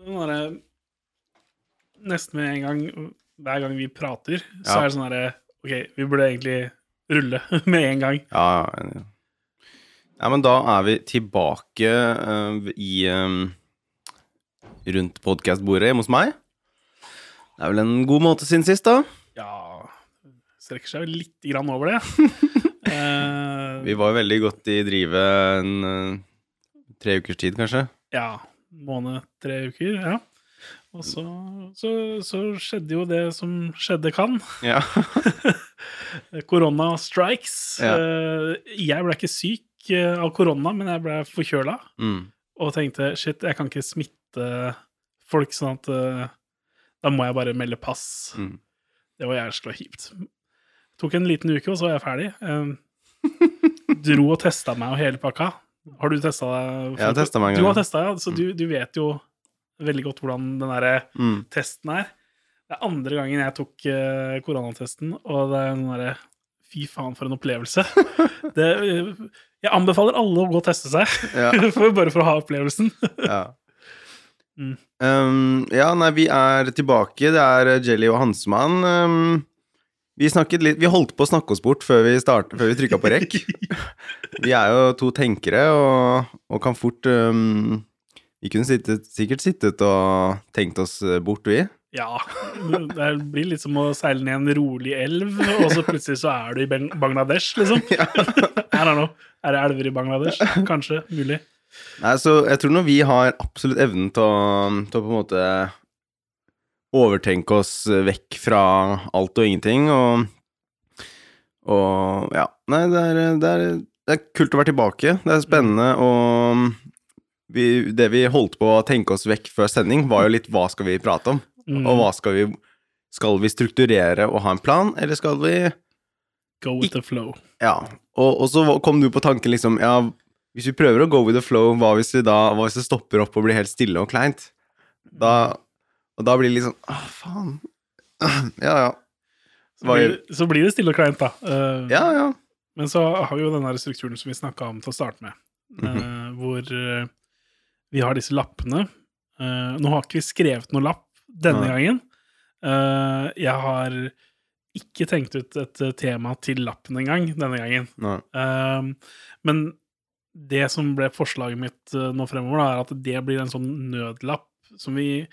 Derre Nesten med en gang Hver gang vi prater, så Ja. er det sånn herre Ok, vi burde egentlig rulle med en gang. Ja, ja, ja, men da er vi tilbake uh, i um, Rundt podkastbordet hjemme hos meg. Det er vel en god måte siden sist, da. Ja Strekker seg vel litt grann over det. uh, Vi var jo veldig godt i drive en eh, tre ukers tid, kanskje. Ja. Måned, tre uker. Ja. Og så, så, så skjedde jo det som skjedde kan. Ja. Korona strikes. Ja. Eh, Jeg ble ikke syk eh, av korona, men jeg ble forkjøla. Mm. Og tenkte shit, jeg kan ikke smitte folk, sånn at eh, da må jeg bare melde pass. Mm. Det var jævlig kjipt. Tok en liten uke, og så var jeg ferdig. Dro og testa meg og hele pakka. Har du testa deg? Jeg har meg en Du gang. har testa, ja. Så du, du vet jo veldig godt hvordan den derre Mm. testen er. Det er andre gangen jeg tok uh, koronatesten, og det er en derre Fy faen, for en opplevelse. Det, eh, jeg anbefaler alle å gå og teste seg, for, bare for å ha opplevelsen. Ja. Mm. Um, ja, nei, vi er tilbake. Det er eh, Jelly og Hansemann. Um, vi litt Vi holdt på å snakke oss bort før vi startet, før vi trykka på rekk. Vi er jo to tenkere og, og kan fort um, Vi kunne sittet, sikkert sittet og tenkt oss bort, vi. Ja. Det blir litt som å seile ned en rolig elv, og så plutselig så er du i Bangladesh, liksom. Her er know. Er det elver i Bangladesh? Kanskje. Mulig. Nei, så jeg tror når vi har absolutt evnen til å, til å på en måte overtenke oss vekk fra alt og ingenting, og, og ja. Nei, det er, det, er, det er kult å være tilbake. Det er spennende, og vi, det vi holdt på å tenke oss vekk før sending, var jo litt hva skal vi prate om? Mm. Og hva skal vi Skal vi strukturere og ha en plan, eller skal vi Go with the flow. Ja. Og, og så kom du på tanken liksom Ja, hvis vi prøver å go with the flow, hva hvis vi da Hva hvis det stopper opp og blir helt stille og kleint? Da Og da blir det litt sånn Å, faen. Ja, ja. Så blir, så blir det stille og kleint, da. Uh, Ja, ja. Men så har vi jo den strukturen som vi snakka om til å starte med, eh, hvor uh, vi har disse lappene. Nå har ikke vi skrevet noen lapp denne ja. gangen. Jeg har ikke tenkt ut et tema til lappen engang denne gangen. Men det som ble forslaget mitt nå fremover, da, er at det blir en sånn nødlapp som vi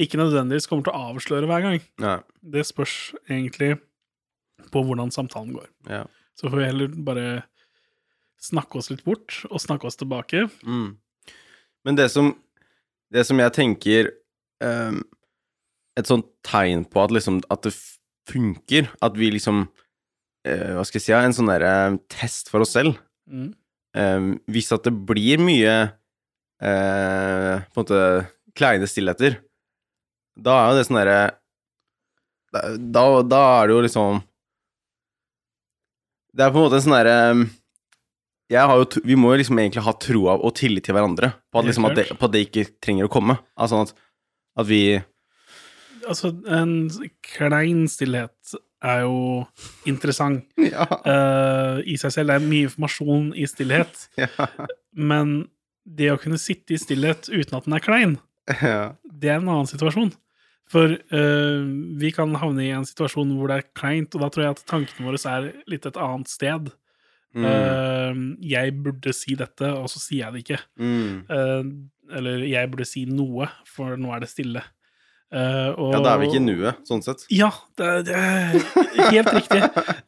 ikke nødvendigvis kommer til å avsløre hver gang. Nei. Det spørs egentlig på hvordan samtalen går. Ja. Så får vi heller bare snakke oss litt bort, og snakke oss tilbake. Mm. Men det som Det som jeg tenker um, Et sånt tegn på at liksom At det funker, at vi liksom uh, Hva skal jeg si, ja, en sånn derre test for oss selv. Mm. Um, hvis at det blir mye uh, på en måte kleine stillheter, da er jo det sånn derre da, da, er det jo liksom Det er på en måte en sånn derre tro- Vi må jo liksom egentlig ha troa og tillit til hverandre på at, liksom at, det, på at det ikke trenger å komme. Altså at, at vi Altså, en klein stillhet er jo interessant Ja. uh, i seg selv. Det er mye informasjon i stillhet. Ja. Men det å kunne sitte i stillhet uten at den er klein, ja. det er en annen situasjon. For eh, vi kan havne i en situasjon hvor det er kleint, og da tror jeg at tankene våre er litt et annet sted. Mm. Uh, jeg burde si dette, og så sier jeg det ikke. Mm. Uh, eller jeg burde si noe, for nå er det stille. Eh, og, Ja, da er vi ikke i nuet, sånn sett. Ja, det, det er helt riktig.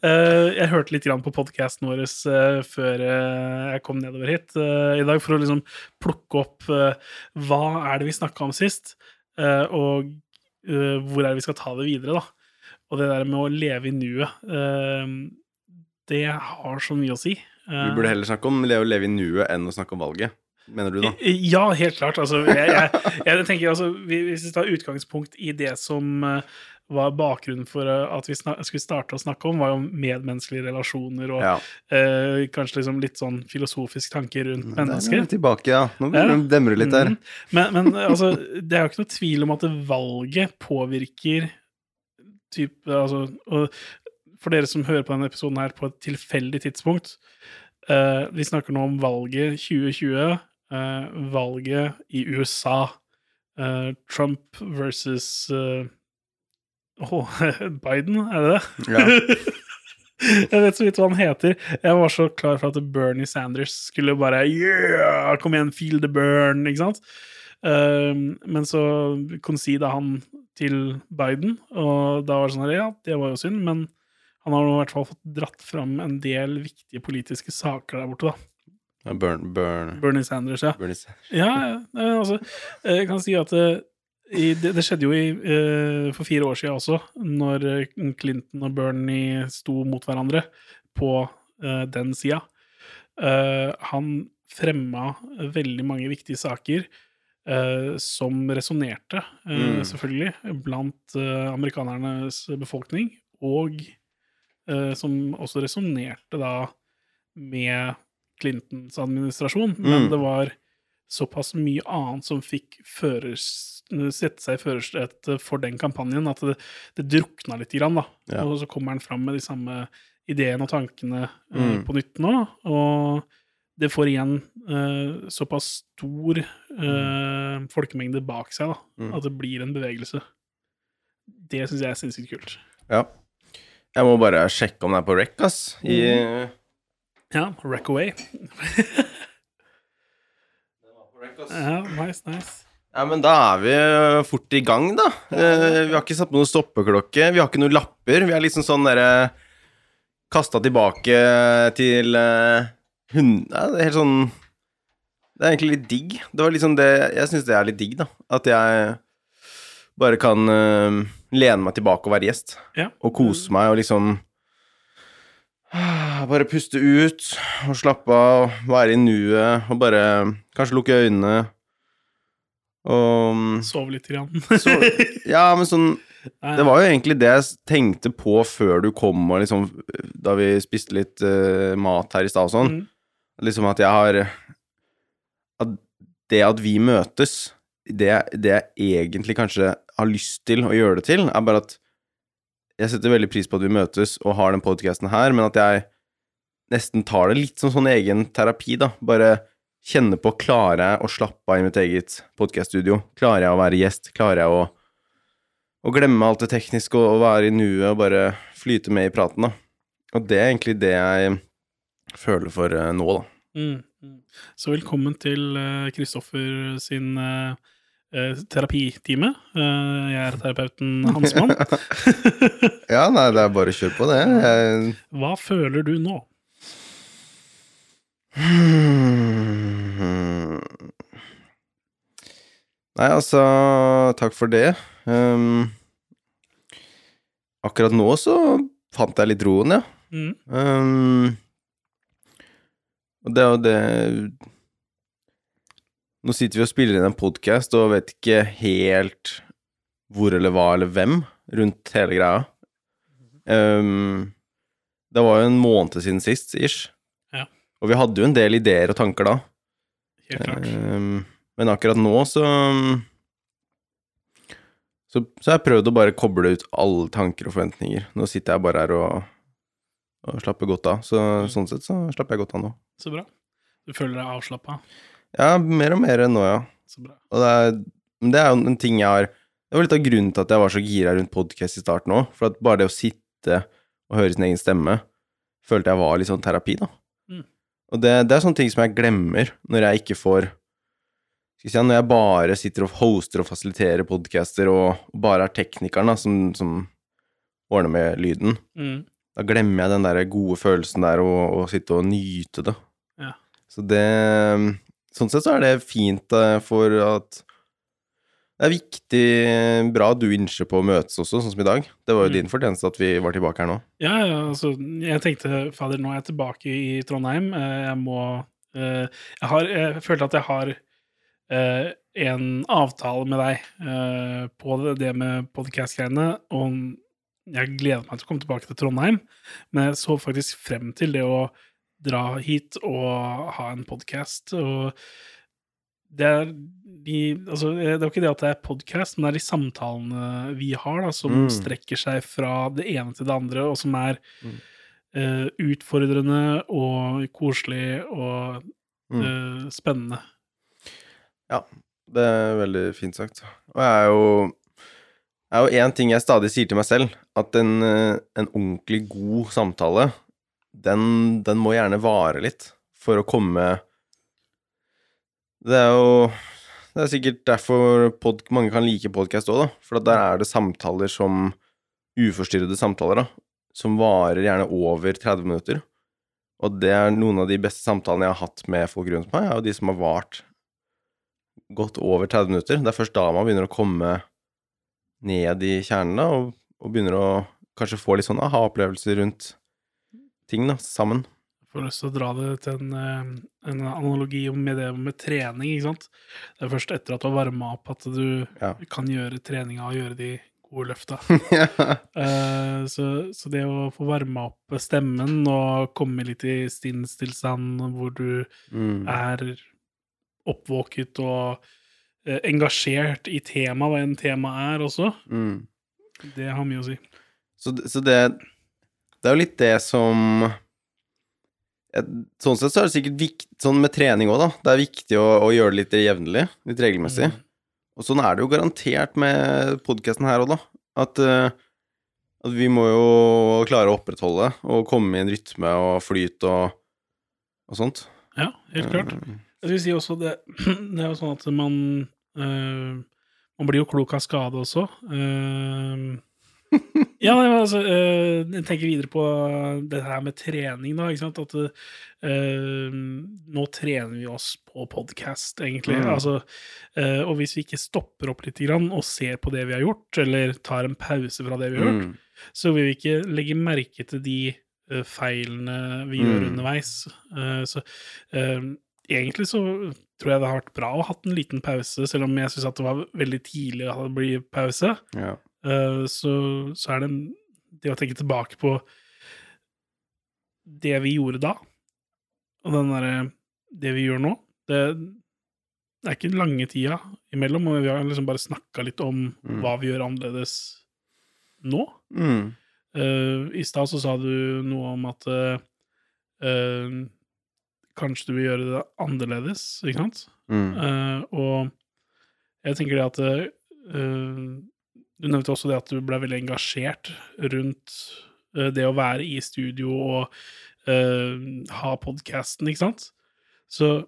Uh, jeg hørte litt grann på podkasten vår uh, før jeg kom nedover hit i dag, for å liksom plukke opp hva er det vi snakka om sist, og hvor er det vi skal ta det videre, da. Og det der med å leve i nuet, det har så mye å si. Vi burde heller snakke om å leve i nuet enn å snakke om valget, mener du da? Ja, helt klart. Altså, jeg, jeg, jeg tenker altså, Hvis vi tar utgangspunkt i det som eh, var bakgrunnen for eh, at vi skulle starte å snakke om, var jo medmenneskelige relasjoner og Ja. eh, kanskje liksom litt sånn filosofisk tanke rundt mennesker. Der er tilbake, ja. Nå begynner det å demre litt her. Mm. Men, men altså, det er jo ikke noe tvil om at valget påvirker typ, altså, For dere som hører på denne episoden her på et tilfeldig tidspunkt eh, Vi snakker nå om valget 2020, eh, valget i USA. Eh, Trump versus eh, åh, Biden, er det det? Ja. Jeg vet så vidt hva han heter. Jeg var så klar for at Bernie Sanders skulle bare Yeah! Kom igjen, feel the burn, ikke sant? Um, men så conceda han til Biden, og da var det sånn her, ja, det var jo synd, men han har nå i hvert fall fått dratt fram en del viktige politiske saker der borte, da. Burn, burn, Bernie Sanders, ja. Bernie Sanders. Ja, ja, altså, jeg kan si at eh, i, det, det skjedde jo i, eh, for fire år siden også, når eh, Clinton og Bernie sto mot hverandre på uh, den sida. Uh, han fremma veldig mange viktige saker uh, som resonnerte, eh, Mm. selvfølgelig, blant eh, amerikanernes befolkning, og eh, som også resonnerte da med Clintons administrasjon, men Mm. det var såpass mye annet som fikk førers, sette seg i førersetet for den kampanjen, at det, det drukna litt, grann. Ja. Og så kommer han fram med de samme ideene og tankene eh, Mm. på nytt nå, og det får igjen uh, såpass stor eh, folkemengde bak seg da, Mm. at det blir en bevegelse. Det syns jeg er sinnssykt kult. Ja. Jeg må bare sjekke om det er på rec, ass. I, Ja, Rackaway. ja. nice, nice, Ja, men da er vi eh, fort i gang, da. Eh, vi har ikke satt på noen stoppeklokke. Vi har ikke noen lapper. Vi er liksom sånn derre Kasta tilbake til Hunde, det er helt sånn Det er egentlig litt digg. Det var liksom det Jeg syns det er litt digg, da. At jeg bare kan eh, lene meg tilbake og være gjest. Ja. Og kose meg og liksom Bare puste ut og slappe av, være i nuet og bare kanskje lukke øynene. Og Sov litt. Grann. så, Ja, men sånn Det var jo egentlig det jeg tenkte på før du kom, og liksom Da vi spiste litt uh, mat her i stad og sånn. Mm. Liksom at jeg har At det at vi møtes, det, det jeg egentlig kanskje har lyst til å gjøre det til, er bare at jeg setter veldig pris på at vi møtes og har den podkasten her, men at jeg nesten tar det litt som sånn egen terapi, da. Bare kjenne på Klarer jeg å slappe av i mitt eget podkaststudio? Klarer jeg å være gjest? Klarer jeg å, å glemme alt det tekniske og, være i nuet og bare flyte med i praten, da? Og det er egentlig det jeg føler for eh, nå, da. Mm, mm. Så velkommen til Kristoffer sin eh, eh, terapitime. Eh, jeg er terapeuten Hansmann. Ja, nei, det er bare å kjøre på det. Jeg... Hva føler du nå? Nei, altså Takk for det. Um, akkurat nå så fant jeg litt roen, ja. Mm. Um, og det er jo det Nå sitter vi og spiller inn en podkast og vet ikke helt hvor eller hva eller hvem rundt hele greia. Um, det var jo en måned siden sist, ish. Ja. Og vi hadde jo en del ideer og tanker da. Helt klart. Um, men akkurat nå så så, så har jeg prøvd å bare koble ut alle tanker og forventninger. Nå sitter jeg bare her og, og slapper godt av. Så Mm. sånn sett så slapper jeg godt av nå. Så bra. Du føler deg avslappa? Ja, mer og mer nå, ja. Så bra. Og det er, det er jo en ting jeg har Det var litt av grunnen til at jeg var så gira rundt podkast i starten òg. For at bare det å sitte og høre sin egen stemme følte jeg var litt sånn terapi, da. Mm. Og det, det er sånne ting som jeg glemmer når jeg ikke får skal si, Når jeg bare sitter og hoster og fasiliterer podcaster og, og bare er teknikeren da, som, som ordner med lyden. Mm. Da glemmer jeg den der gode følelsen der og, sitte og nyte det. Ja. Så det Sånn sett så er det fint eh, for at Det er viktig, bra at du innser på å møtes også, sånn som i dag. Det var jo Mm. din fortjeneste at vi var tilbake her nå. Ja, ja, altså, jeg tenkte fader, nå er jeg tilbake i Trondheim. Eh, Jeg må eh, Jeg har Jeg følte at jeg har eh, en avtale med deg eh, på det, det med podcast-greiene, og jeg gleder meg til å komme tilbake til Trondheim, men jeg så faktisk frem til det å dra hit og ha en podkast, og det er de Altså, det er ikke det at det er podkast, men det er de samtalene vi har, da, som Mm. strekker seg fra det ene til det andre, og som er Mm. uh, utfordrende og koselig og Mm. spennende. Ja, Det er veldig fint sagt. Og jeg er jo Det er jo én ting jeg stadig sier til meg selv, at en, eh, en ordentlig god samtale, den, den må gjerne vare litt for å komme Det er jo Det er sikkert derfor pod, mange kan like podkast òg, da. For der er det samtaler som Uforstyrrede samtaler, da. Som varer gjerne over 30 minutter. Og det er noen av de beste samtalene jeg har hatt med folk rundt meg, er jo de som har vart godt over 30 minutter. Det er først da man begynner å komme ned i kjernen, da, og, og begynner å kanskje få litt sånn aha-opplevelser rundt ting, da, sammen. Jeg får lyst til å dra det til en, eh, en analogi med det med trening, ikke sant. Det er først etter at du har varma opp at du Ja. kan gjøre treninga og gjøre de gode løfta. ja. Eh, så, så det å få varma opp stemmen og komme litt i sinnstilstand hvor du Mm. er oppvåket og uh, engasjert i temaet, hva enn temaet er også, Mm. det har mye å si. Så, så det Det er jo litt det som et- Sånn sett så er det sikkert viktig Sånn med trening òg, da. Det er viktig å, å gjøre det litt jevnlig. Litt regelmessig. Mm. Og sånn er det jo garantert med podkasten her òg, da. At, eh, at vi må jo klare å opprettholde og komme i en rytme og flyt og, og sånt. Ja, helt klart. Eh, Jeg vil si også det Det er jo sånn at man eh, Man blir jo klok av skade også. Eh, ja, altså eh, Jeg tenker videre på det her med trening, da. Ikke sant? At uh, nå trener vi oss på podkast, egentlig. Mm. Altså, uh, og hvis vi ikke stopper opp litt grann og ser på det vi har gjort, eller tar en pause fra det vi har gjort, mm, så vil vi ikke legge merke til de uh, feilene vi gjør Mm. underveis. Eh, så egentlig så tror jeg det har vært bra å ha hatt en liten pause, selv om jeg syns det var veldig tidlig det blir pause. ja. Eh, så, så er det en, det å tenke tilbake på det vi gjorde da, og den derre Det vi gjør nå, det, det er ikke lange tida imellom, og vi har liksom bare snakka litt om Mm. hva vi gjør annerledes nå. Mm, Uh, I stad så sa du noe om at uh, uh, kanskje du vil gjøre det annerledes, ikke sant? mm, og jeg tenker det at Du nevnte også det at du ble veldig engasjert rundt eh, det å være i studio og uh, ha podkasten, ikke sant? Så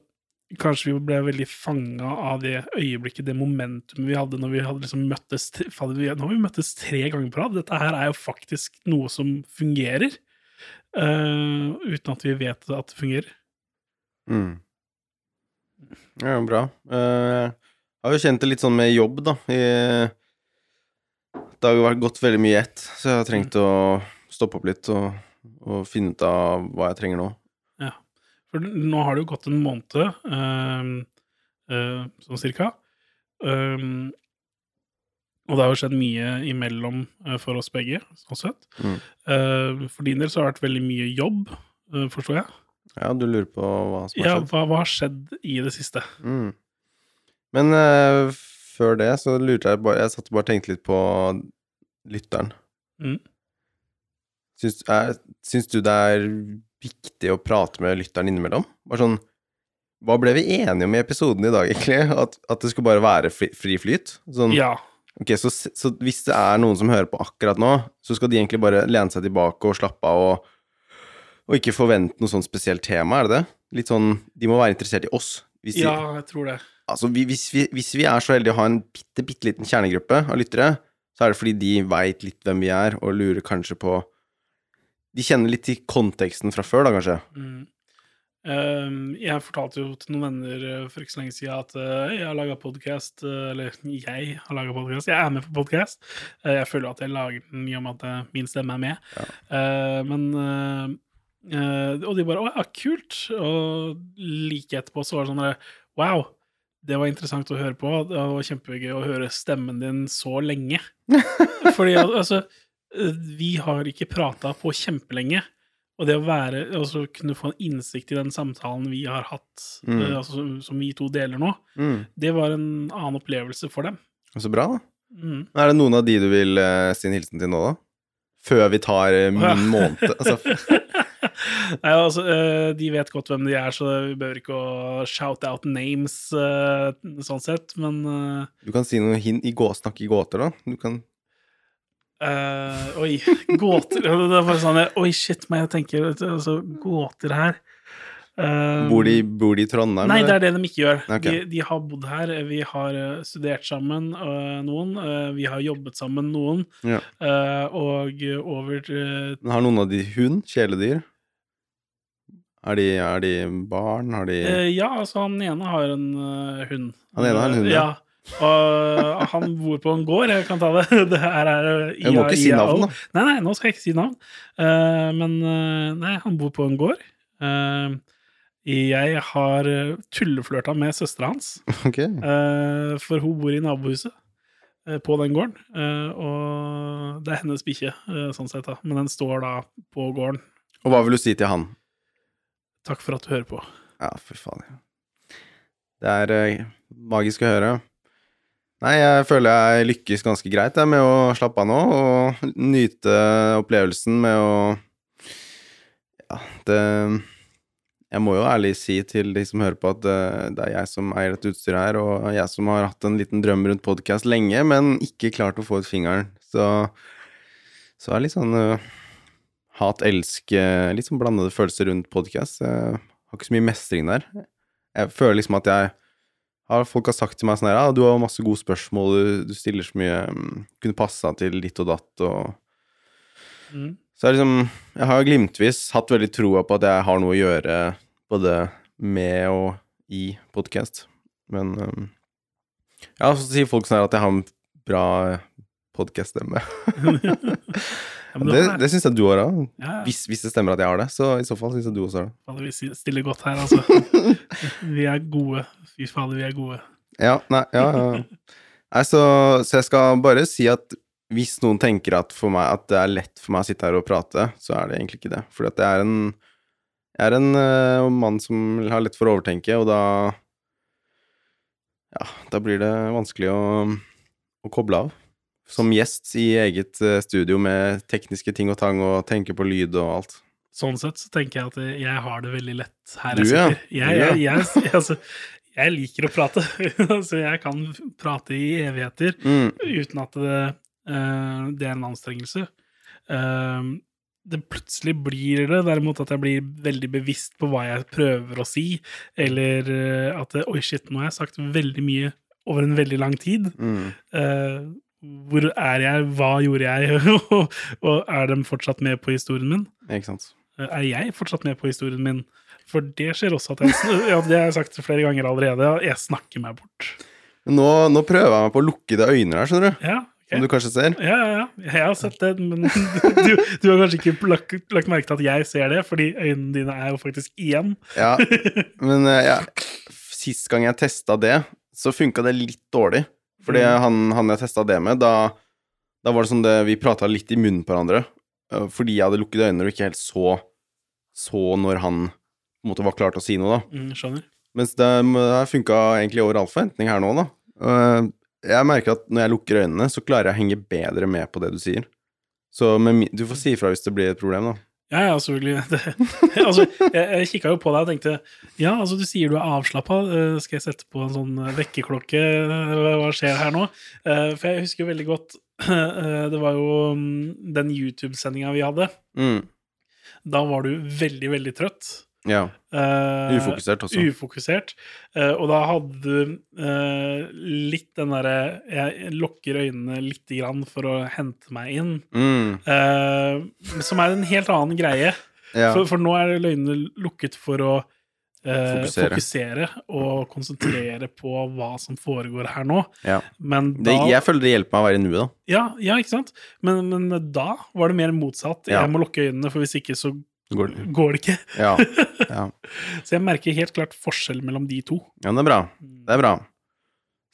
kanskje vi ble veldig fanga av det øyeblikket, det momentumet vi hadde når vi hadde liksom møttes Nå vi møttes tre ganger på rad. Dette her er jo faktisk noe som fungerer. uh, uten at vi vet at det fungerer. mm. Ja, bra. Uh, jeg har jo kjent det litt sånn med jobb, da. I, det har jo gått veldig mye i ett, så jeg har trengt å stoppe opp litt og, og finne ut av hva jeg trenger nå. Ja, For nå har det jo gått en måned, øh, øh, sånn cirka. Um, og det har jo skjedd mye imellom eh, for oss begge, sånn sett. Mm. Uh, for din del så har det vært veldig mye jobb, uh, forstår jeg. Ja, du lurer på hva som har Ja, skjedd? hva, hva har skjedd i det siste? Mm. Men eh, før det så lurte jeg bare Jeg satt og bare tenkte litt på lytteren. Mm. Syns, er, syns du det er viktig å prate med lytteren innimellom? Bare sånn Hva ble vi enige om i episoden i dag, egentlig? At, at det skulle bare være fri, fri flyt? Sånn, Ja. Ok, så, så hvis det er noen som hører på akkurat nå, så skal de egentlig bare lene seg tilbake og slappe av og, og ikke forvente noe sånn spesielt tema, er det det? Litt sånn De må være interessert i oss. Hvis ja, jeg tror det. Altså, vi, hvis, vi, hvis vi er så heldige å ha en bitte, bitte liten kjernegruppe av lyttere, så er det fordi de veit litt hvem vi er, og lurer kanskje på De kjenner litt til konteksten fra før, da, kanskje. Mm. Ehm, jeg fortalte jo til noen venner eh, for ikke så lenge siden at eh, jeg har laga podkast, eller jeg har laga podkast, jeg er med på podkast. jeg føler at jeg lager den i og med at eh, min stemme er med. Ja. Eh, men eh, Og de bare 'Å ja, kult'. Og like etterpå så var det sånn der, Wow, det var interessant å høre på. Det var kjempegøy å høre stemmen din så lenge. Fordi altså Vi har ikke prata på kjempelenge. Og det å være, altså kunne få en innsikt i den samtalen vi har hatt, Mm. uh, altså, som, vi to deler nå, Mm. det var en annen opplevelse for dem. Så bra, da. Mm. Er det noen av de du vil uh, si en hilsen til nå, da? Før vi tar min måned Altså, Nei, altså, eh, de vet godt hvem de er, så vi behøver ikke å shout out names eh, sånn sett, men eh, Du kan si noe hint i gå, snakke i gåter, da. Du kan uh, Oi, gåter Det er bare sånn Oi, shit, men jeg tenker altså, gåter her. uh, Bor de, bor de i Trondheim? Nei, det er det de ikke gjør. Okay. De, de har bodd her. Vi har studert sammen, uh, noen. vi har jobbet sammen, noen. Ja. og over Har noen av de hund? Kjæledyr? Er de, er de barn? Har de eh, Ja, altså, han ene har en uh, hund. Han ene har en hund, ja. ja. Og han bor på en gård. Jeg kan ta det. Det her er øh, må ikke si navn, da. Nei, nei, nå skal jeg ikke si navn. Uh, men uh, nei, han bor på en gård. Eh, jeg har tulleflørta med søstera hans. Ok. Eh, for hun bor i nabohuset eh, på den gården. eh, og det er hennes bikkje, eh, sånn sett, da. Men den står da på gården. Og hva vil du si til han? Takk for at du hører på. Ja, fy faen. Det er eh, magisk å høre. Nei, jeg føler jeg lykkes ganske greit jeg, med å slappe av nå og nyte opplevelsen med å Ja, det Jeg må jo ærlig si til de som hører på, at det, det er jeg som eier dette utstyret her, og jeg som har hatt en liten drøm rundt podkast lenge, men ikke klart å få ut fingeren. Så, så er det litt sånn eh, hat-elsk eh, Litt sånn blandede følelser rundt podkast. Har ikke så mye mestring der. Jeg føler liksom at jeg har Folk har sagt til meg sånn her Ja, du har masse gode spørsmål, du, du stiller så mye mm, Kunne passa til ditt og datt og Mm. Så jeg liksom Jeg har glimtvis hatt veldig troa på at jeg har noe å gjøre både med og i podkast. Men um, Ja, så sier folk sånn her at jeg har en bra podkast-stemme. Ja, det det. syns jeg du har òg. Ja, Hvis, hvis det stemmer at jeg har det, så i så fall syns jeg du også har det. fader, vi stiller godt her, altså. Vi er gode. Fy fader, vi er gode. Ja, nei, ja, ja. Nei, så, så jeg skal bare si at hvis noen tenker at, for meg, at det er lett for meg å sitte her og prate, så er det egentlig ikke det. For at jeg er en, jeg er en uh, mann som har lett for å overtenke, og da Ja, da blir det vanskelig å, å koble av. Som gjest i eget eh, studio med tekniske ting og tang og tenke på lyd og alt. Sånn sett så tenker jeg at jeg har det veldig lett her Du, jeg sitter. Jeg, jeg, jeg, altså, jeg liker å prate, så jeg kan prate i evigheter. Mm, uten at det, uh, det er en anstrengelse. Uh, det plutselig blir det derimot at jeg blir veldig bevisst på hva jeg prøver å si, eller eh, at Oi, shit, nå har jeg sagt veldig mye over en veldig lang tid. mm. Eh, hvor er jeg? Hva gjorde jeg? og, er de fortsatt med på historien min? Ikke sant. Eh, Er jeg fortsatt med på historien min? For det skjer også at jeg ja, Det har jeg sagt flere ganger allerede. Jeg snakker meg bort. Nå, nå prøver jeg meg på å lukke de øynene her, skjønner du. Ja, okay. Som du kanskje ser. Ja, ja, ja. Jeg har sett det, men du, du har kanskje ikke lagt, lagt merke til at jeg ser det, fordi øynene dine er jo faktisk igjen. Ja, men eh, ja, sist gang jeg testa det, så funka det litt dårlig. Fordi Mm. han, han jeg testa det med, da, da var det sånn det Vi prata litt i munnen på hverandre. eh, Fordi jeg hadde lukket øynene og ikke helt så så når han på en måte var klar til å si noe, da. Mm, skjønner. Mens det, det funka egentlig over all forventning her nå, da. Eh, Jeg merker at når jeg lukker øynene, så klarer jeg å henge bedre med på det du sier. Så med, du får si ifra hvis det blir et problem, da. Ja, ja, selvfølgelig. Det, altså, jeg, jeg kikka jo på deg og tenkte Ja, altså, du sier du er avslappa. Skal jeg sette på en sånn eh, vekkerklokke? Hva skjer her nå? Eh, For jeg husker jo veldig godt eh, Det var jo mm, den YouTube-sendinga vi hadde. Mm. Da var du veldig, veldig trøtt. Ja. Eh, Ufokusert også. Ufokusert. Uh, og da hadde du uh, litt den derre Jeg lukker øynene lite grann for å hente meg inn. Mm. Eh, som er en helt annen greie. ja. For, for nå er øynene lukket for å eh, Fokusere. fokusere. og konsentrere på hva som foregår her nå. ja. Men Det, jeg føler det hjelper meg å være i nuet, da. ja, ja, ikke sant? Men, men da var det mer motsatt. Jeg må lukke øynene, for hvis ikke så Går går det ikke. Ja. ja. Så jeg merker helt klart forskjell mellom de to. Ja, det er bra. Det er bra.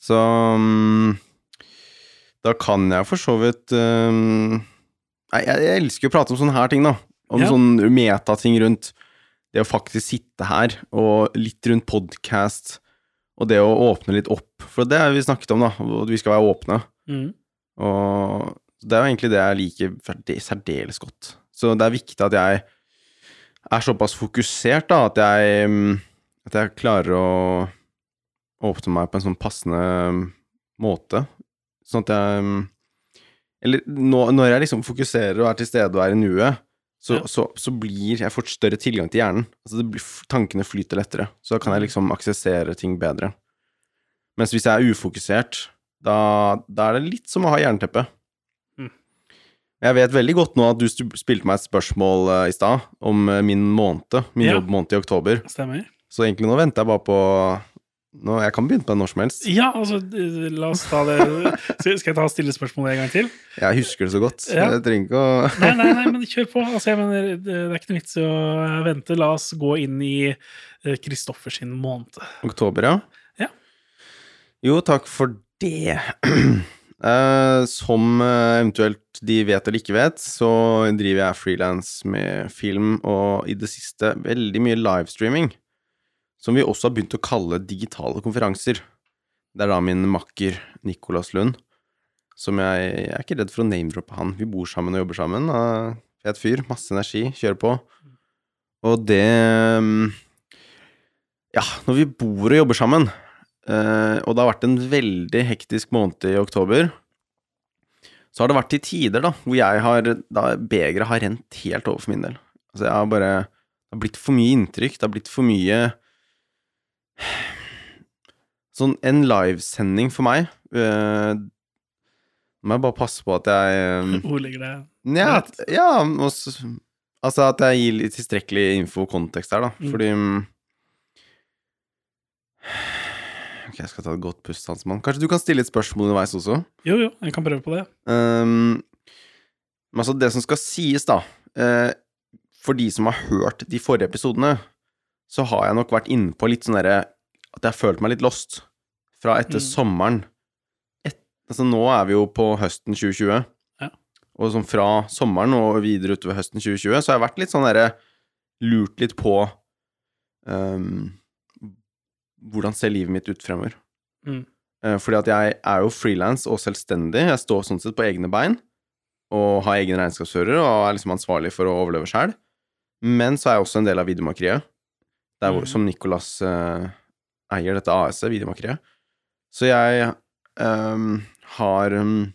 Så um, Da kan jeg for så vidt um, Nei, jeg, jeg elsker å prate om sånne her ting, da. Om Ja. sånne metating rundt det å faktisk sitte her, og litt rundt podkast, og det å åpne litt opp. For det har vi snakket om, da. At vi skal være åpne. Mm. Og det er jo egentlig det jeg liker særdeles godt. Så det er viktig at jeg er såpass fokusert da, at jeg, mm, at jeg klarer å åpne meg på en sånn passende måte. Sånn at jeg mm, Eller nå, når jeg liksom fokuserer og er til stede og er i nuet, så, Ja. så, så blir jeg får større tilgang til hjernen. Altså det blir, tankene flyter lettere. Så da kan jeg liksom aksessere ting bedre. Mens hvis jeg er ufokusert, da, da er det litt som å ha jernteppe. Jeg vet veldig godt nå at du spilte meg et spørsmål eh, i stad om eh, min måned, min Ja. jobbmåned i oktober. Stemmer. Så egentlig nå venter jeg bare på nå, Jeg kan begynne på det når som helst. Ja, altså, eh, la oss ta det Skal jeg ta stille spørsmålet en gang til? Jeg husker det så godt. Ja. Jeg trenger ikke å Nei, nei, nei, men kjør på. Altså, jeg mener, det er ikke noe vits i å vente. La oss gå inn i Kristoffers Kristoffer måned. Oktober, ja? Ja. Jo, takk for det. Uh, som eh, eventuelt de vet eller ikke vet, så driver jeg frilans med film, og i det siste veldig mye livestreaming. Som vi også har begynt å kalle digitale konferanser. Det er da min makker Nicolas Lund, som jeg, jeg er ikke redd for å name-droppe han. Vi bor sammen og jobber sammen. Fet fyr, masse energi, kjører på. Og det mm, Ja, når vi bor og jobber sammen, eh, og det har vært en veldig hektisk måned i oktober, så har det vært til tider da, hvor jeg har da begeret har rent helt over for min del. Altså, jeg har bare Det har blitt for mye inntrykk, det har blitt for mye Sånn en livesending for meg Nå må jeg bare passe på at jeg eh, Hvor ligger det? ja, ja også, altså at jeg gir litt tilstrekkelig info og kontekst her, da. Mm. Fordi mm, Ok, jeg skal ta et godt pust, Hansmann. Kanskje du kan stille et spørsmål underveis også? Jo, jo, jeg kan prøve på det. Um, men altså, det som skal sies, da uh, For de som har hørt de forrige episodene, så har jeg nok vært inne på litt sånn derre At jeg har følt meg litt lost fra etter Mm. sommeren. Et, altså, nå er vi jo på høsten 2020. Ja. Og sånn fra sommeren og videre utover høsten 2020, så har jeg vært litt sånn derre Lurt litt på um, hvordan ser livet mitt ut fremover. Mm. Eh, Fordi at jeg er jo frilans og selvstendig. Jeg står sånn sett på egne bein og har egen regnskapsfører og er liksom ansvarlig for å overleve sjæl. Men så er jeg også en del av videomakeriet, Mm. som Nicolas uh, eier dette AS-et, videomakeriet. Så jeg um, har um,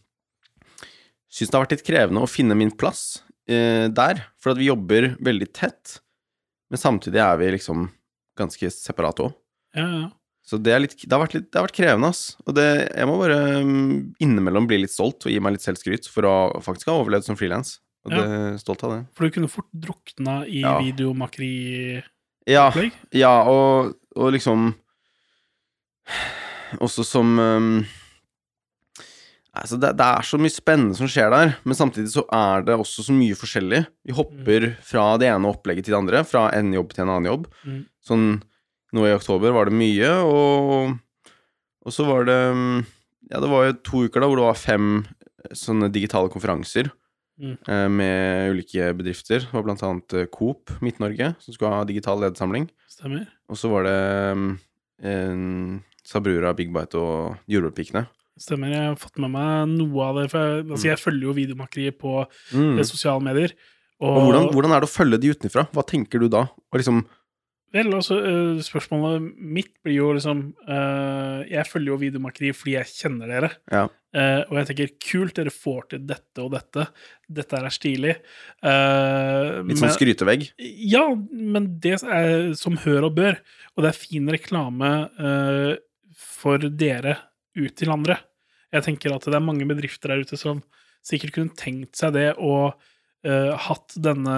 Syns det har vært litt krevende å finne min plass uh, der, for at vi jobber veldig tett, men samtidig er vi liksom ganske separate òg. Ja, ja. Så det, litt, det, har vært litt, det har vært krevende, ass. Og det, jeg må bare mm, innimellom bli litt stolt og gi meg litt selvskryt for å faktisk ha overlevd som frilans. Og Ja. det stolt av det. For du kunne fort drukna i Ja. videomakeri-opplegg. Ja, ja og, og liksom Også som um, Altså, det, det er så mye spennende som skjer der, men samtidig så er det også så mye forskjellig. Vi hopper fra det ene opplegget til det andre, fra en jobb til en annen jobb. Mm. Sånn nå i oktober var det mye, og, og så var det Ja, det var jo to uker da hvor det var fem eh, sånne digitale konferanser Mm. eh, med ulike bedrifter. Det var blant annet eh, Coop Midt-Norge, som skulle ha digital ledersamling. Stemmer. Og så var det en Sabrura, Big Bite og Jordbærpikene. Stemmer. Jeg har fått med meg noe av det. For jeg, altså, jeg følger jo videomakeriet på Mm. eh, sosiale medier. Og, Og hvordan, hvordan er det å følge de utenfra? Hva tenker du da? Og liksom Vel, altså, eh, spørsmålet mitt blir jo liksom uh, Jeg følger jo videomakeri fordi jeg kjenner dere. Ja. Uh, og jeg tenker kult, dere får til dette og dette. Dette er stilig. Uh, Litt sånn skrytevegg? Ja, men det er som hør og bør. Og det er fin reklame for dere ut til andre. Jeg tenker at det er mange bedrifter der ute som sikkert kunne tenkt seg det og hatt denne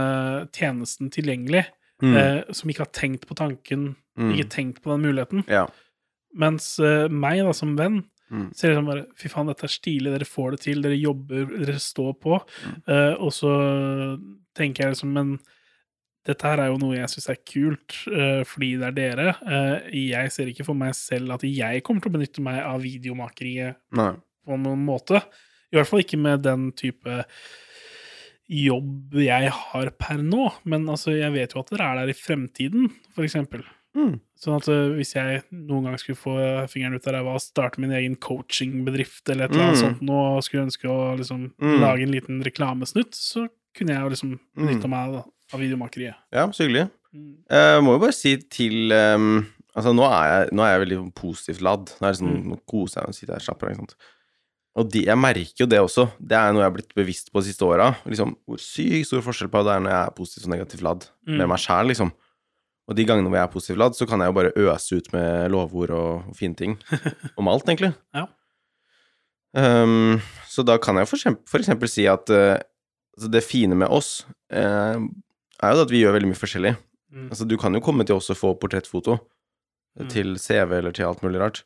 tjenesten tilgjengelig, Mm. eh, som ikke har tenkt på tanken, Mm. ikke tenkt på den muligheten. Ja. Mens eh, meg, da, som venn, Mm. ser liksom bare Fy faen, dette er stilig, dere får det til, dere jobber, dere står på. Mm. Eh, og så tenker jeg liksom Men dette her er jo noe jeg syns er kult, eh, fordi det er dere. Eh, jeg ser ikke for meg selv at jeg kommer til å benytte meg av videomakeriet Nei. på noen måte. I hvert fall ikke med den type jobb jeg har per nå. Men altså, jeg vet jo at dere er der i fremtiden, for eksempel. Mm. Sånn at eh, hvis jeg noen gang skulle få fingeren ut av ræva og starte min egen coachingbedrift eller et eller annet Mm. sånt nå, og skulle ønske å liksom Mm. lage en liten reklamesnutt, så kunne jeg jo liksom benytta Mm. meg av av videomakeriet. Ja, så hyggelig. Mm. Jeg må jo bare si til um, Altså, nå er jeg, nå er jeg veldig positivt ladd. Nå er det sånn, Mm. nå koser jeg meg og sitter her og slapper av. Og de, jeg merker jo det også. Det er noe jeg har blitt bevisst på de siste åra. Liksom, hvor sykt stor forskjell på det er når jeg er positivt og negativt ladd Mm. med meg sjæl, liksom. Og de gangene hvor jeg er positivt ladd, så kan jeg jo bare øse ut med lovord og, og fine ting. Om alt, egentlig. Ja. um, så da kan jeg for eksempel, for eksempel si at altså det fine med oss uh, er jo at vi gjør veldig mye forskjellig. Mm. Altså, du kan jo komme til oss og få portrettfoto Mm. til CV eller til alt mulig rart.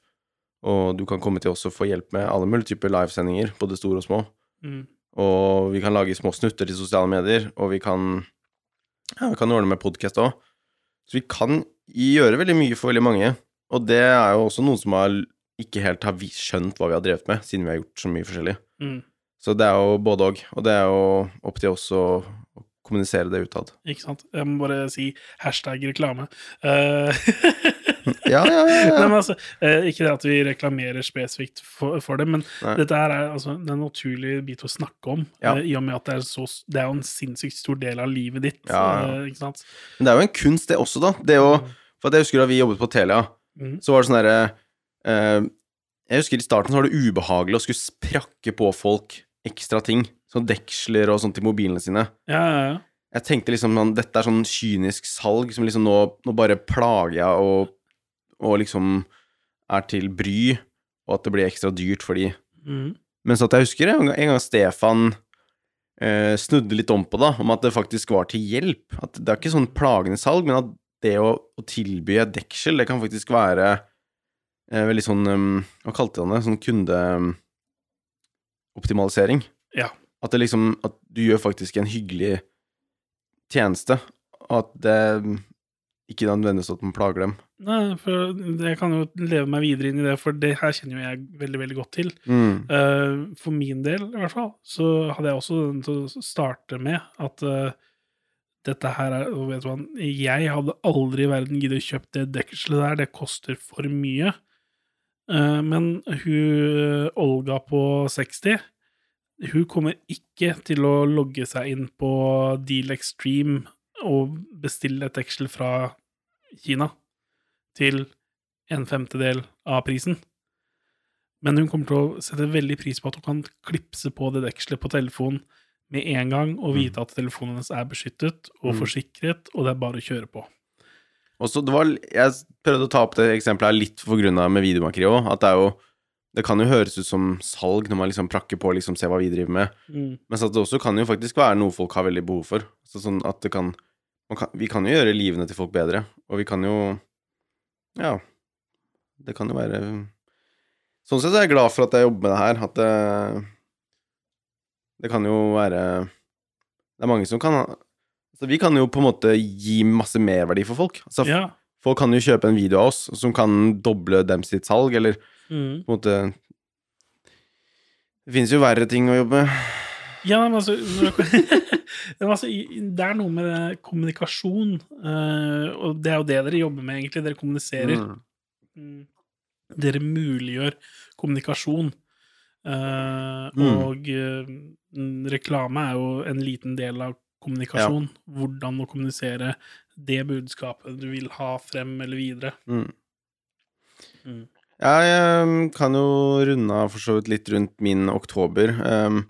Og du kan komme til oss og få hjelp med alle mulige typer livesendinger, både store og små. Mm. Og vi kan lage små snutter til sosiale medier, og vi kan Ja, vi kan ordne med podkast òg. Så vi kan gjøre veldig mye for veldig mange. Og det er jo også noen som har ikke helt har skjønt hva vi har drevet med, siden vi har gjort så mye forskjellig. Mm. Så det er jo både òg. Og det er jo opp til oss å, kommunisere det utad. Ikke sant? Jeg må bare si hashtag reklame. Eh, Ja, ja, ja. Nei, men altså, eh, ikke det at vi reklamerer spesifikt for, for det, men Nei. dette her er altså det er en naturlig bit å snakke om, Ja. eh, i og med at det er, så, det er jo en sinnssykt stor del av livet ditt. Eh, ikke sant? Men det er jo en kunst, det også, da. Det å For jeg husker da vi jobbet på Telia, Mm. så var det sånn derre eh, Jeg husker i starten så var det ubehagelig å skulle sprakke på folk ekstra ting. Sånn deksler og sånt til mobilene sine. Ja, ja, ja. Jeg tenkte liksom sånn, dette er sånn kynisk salg som liksom nå, nå bare plager jeg og, og liksom er til bry, og at det blir ekstra dyrt for de. Mm. Mens at jeg husker en gang, Stefan eh, snudde litt om på det, om at det faktisk var til hjelp. At det er ikke sånn plagende salg, men at det å, å tilby et deksel, det kan faktisk være eh, veldig sånn um, Hva kalte han det? Sånn kundeoptimalisering. Ja. At det liksom At du gjør faktisk en hyggelig tjeneste, og at det ikke nødvendigvis at man plager dem. Nei, for jeg kan jo leve meg videre inn i det, for det her kjenner jo jeg veldig, veldig godt til. Mm. Uh, for min del, i hvert fall, så hadde jeg også den til å starte med at uh, dette her er og vet du hva, Jeg hadde aldri i verden giddet å kjøpe det dekselet der, det koster for mye. Uh, men hun Olga på 60 hun kommer ikke til å logge seg inn på Deal Extreme og bestille et deksel fra Kina til en femtedel av prisen. Men hun kommer til å sette veldig pris på at hun kan klipse på det dekselet på telefonen med en gang og vite at telefonen hennes er beskyttet og Mm. forsikret, og det er bare å kjøre på. Og så det var, Jeg prøvde å ta opp det eksempelet her litt for grunn av med videomakeri òg. At det er jo Det kan jo høres ut som salg når man liksom prakker på og liksom ser hva vi driver med. Mm. Men det også kan jo faktisk være noe folk har veldig behov for. Så sånn at det kan, kan Vi kan jo gjøre livene til folk bedre. Og vi kan jo Ja. Det kan jo være Sånn sett er jeg glad for at jeg jobber med det her. At det Det kan jo være Det er mange som kan ha så Vi kan jo på en måte gi masse merverdi for folk. Altså, Ja. Folk kan jo kjøpe en video av oss som kan doble dem sitt salg, eller Mm. på en måte Det finnes jo verre ting å jobbe med. Ja, men altså, det- altså Det er noe med kommunikasjon, eh, og det er jo det dere jobber med, egentlig. Dere kommuniserer. Mm. Mm. Dere muliggjør kommunikasjon. Eh, Mm. Og mm, reklame er jo en liten del av kommunikasjon. Hvordan å kommunisere det budskapet du vil ha frem eller videre. Mm. Mm. Jeg kan jo runde av for så vidt litt rundt min oktober. Um,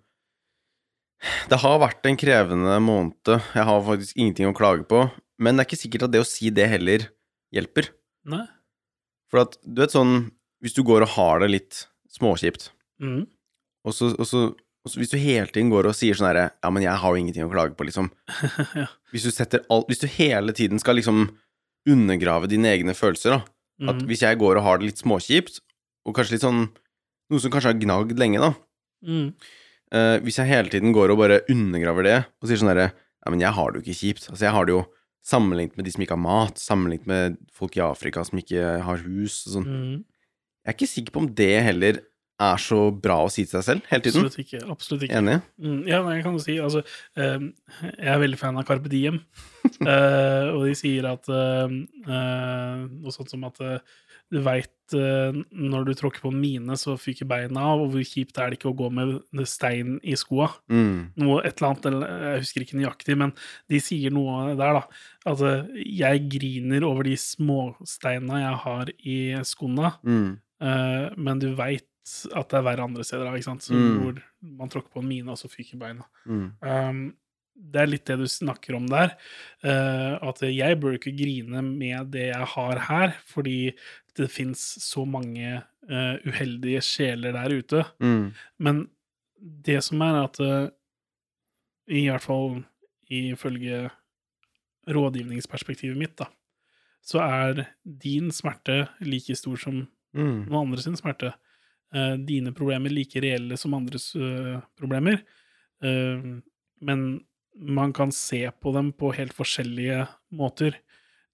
det har vært en krevende måned. Jeg har faktisk ingenting å klage på. Men det er ikke sikkert at det å si det heller hjelper. Nei? For at, du vet sånn Hvis du går og har det litt småkjipt, Mm. og så, og så, og så hvis du hele tiden går og sier sånn herre Ja, men jeg har jo ingenting å klage på, liksom. ja. Hvis du alt Hvis du hele tiden skal liksom undergrave dine egne følelser, da. At Mm. hvis jeg går og har det litt småkjipt, og kanskje litt sånn Noe som kanskje har gnagd lenge, da. Mm. Eh, hvis jeg hele tiden går og bare undergraver det, og sier sånn herre Ja, men jeg har det jo ikke kjipt. Altså, jeg har det jo sammenlignet med de som ikke har mat, sammenlignet med folk i Afrika som ikke har hus og sånn. Mm. Jeg er ikke sikker på om det heller er så bra å si til seg selv hele tiden. Absolutt ikke. Absolutt ikke. Enig? Mm, ja, nei, jeg kan jo si altså, eh, Jeg er veldig fan av Carpe Diem. uh, og de sier at uh, uh, Noe sånt som at eh, Du veit når du tråkker på en mine, så fyker beina av, og hvor kjipt er det ikke å gå med stein i skoa? Mm. Noe et eller annet, eller jeg husker ikke nøyaktig, men de sier noe der, da. Altså, jeg griner over de småsteina jeg har i skoene, Mm. uh, men du veit at det er verre andre steder, da, ikke sant? Så, Mm. hvor man tråkker på en mine, og så fyker beina. Mm. Um, det er litt det du snakker om der. Uh, at jeg bør ikke grine med det jeg har her, fordi det fins så mange uh, uheldige sjeler der ute. Mm. Men det som er at uh, I hvert fall ifølge rådgivningsperspektivet mitt, da, så er din smerte like stor som Mm. noen andres smerte. Uh, dine problemer like reelle som andres problemer. Men man kan se på dem på helt forskjellige måter.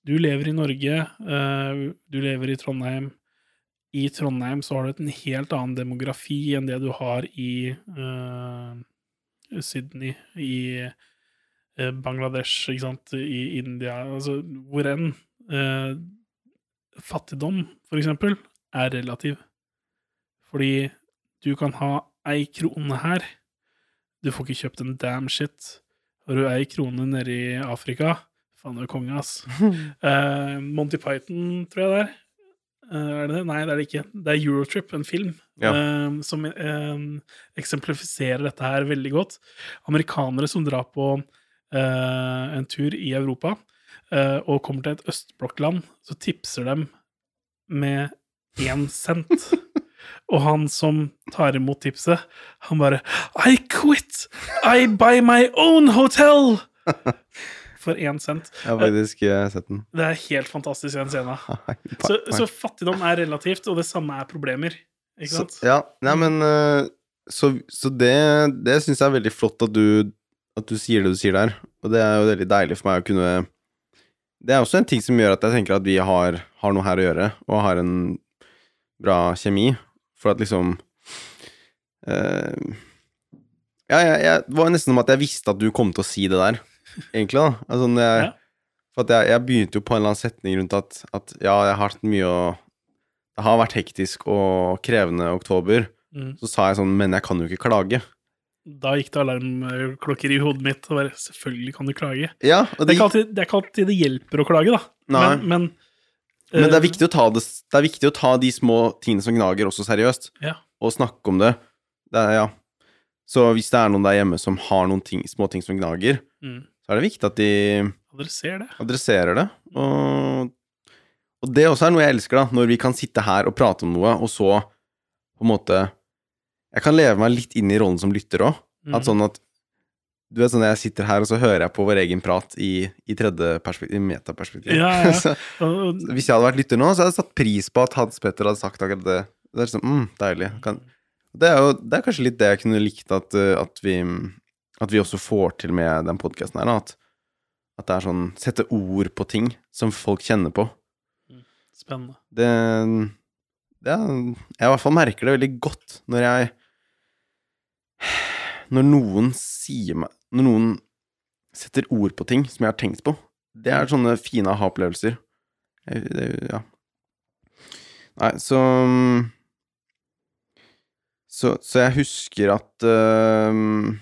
Du lever i Norge, eh, du lever i Trondheim. I Trondheim så har du en helt annen demografi enn det du har i uh, Sydney, i uh, Bangladesh, ikke sant, i India, altså hvor enn. Uh, fattigdom, for eksempel, er relativ. Fordi du kan ha ei krone her, du får ikke kjøpt en damn shit. Har du ei krone nede i Afrika, faen du er konge, ass. uh, Monty Python, tror jeg det er. Uh, er det det? Nei, det er det ikke. Det er Eurotrip, en film, Ja. uh, som eh, eksemplifiserer dette her veldig godt. Amerikanere som drar på eh, en tur i Europa eh, og kommer til et østblokkland, så tipser dem med én cent. Og han som tar imot tipset, han bare I quit! I buy my own hotel! For én cent. Jeg har faktisk eh, sett den. Det er helt fantastisk, den scenen. Så, så fattigdom er relativt, og det samme er problemer. Ikke sant? Så, ja, nei, men eh, Så, så det, det syns jeg er veldig flott at du, at du sier det du sier der. Og det er jo veldig deilig for meg å kunne Det er også en ting som gjør at jeg tenker at vi har, har noe her å gjøre, og har en bra kjemi. For at liksom Uh, Ja, ja, ja, det var nesten som at jeg visste at du kom til å si det der, egentlig, da. Altså, jeg, Ja. For jeg, jeg begynte jo på en eller annen setning rundt at, at ja, jeg har hatt mye å Det har vært hektisk og krevende oktober. Mm. Så sa jeg sånn, men jeg kan jo ikke klage. Da gikk det alarmklokker i hodet mitt. Og bare, selvfølgelig kan du klage. Ja, Det det, er alltid det, er ikke alltid det hjelper å klage, da. Nei. Men, men, men det eh, er ta det Det er viktig å ta de små tingene som gnager, også seriøst. Ja. Og snakke om det. det er, ja. Så hvis det er noen der hjemme som har noen ting, små ting som gnager, mm, så er det viktig at de adresserer det. adresserer det. Og, og det også er noe jeg elsker, da, når vi kan sitte her og prate om noe, og så på en måte Jeg kan leve meg litt inn i rollen som lytter òg. Mm. At sånn at Du vet sånn jeg sitter her, og så hører jeg på vår egen prat i, i tredje perspektiv, i metaperspektiv. Ja, ja. så, hvis jeg hadde vært lytter nå, så hadde jeg satt pris på at Hans Petter hadde sagt akkurat det. Det er sånn, mm, deilig. Kan, det er jo det er kanskje litt det jeg kunne likt at, at, vi, at vi også får til med den podkasten her. At, at det er sånn Sette ord på ting som folk kjenner på. Spennende. Det, det er, Jeg i hvert fall merker det veldig godt når jeg Når noen sier meg Når noen setter ord på ting som jeg har tenkt på. Det er sånne fine aha-opplevelser. Ja. Nei, så Så, så jeg husker at øhm,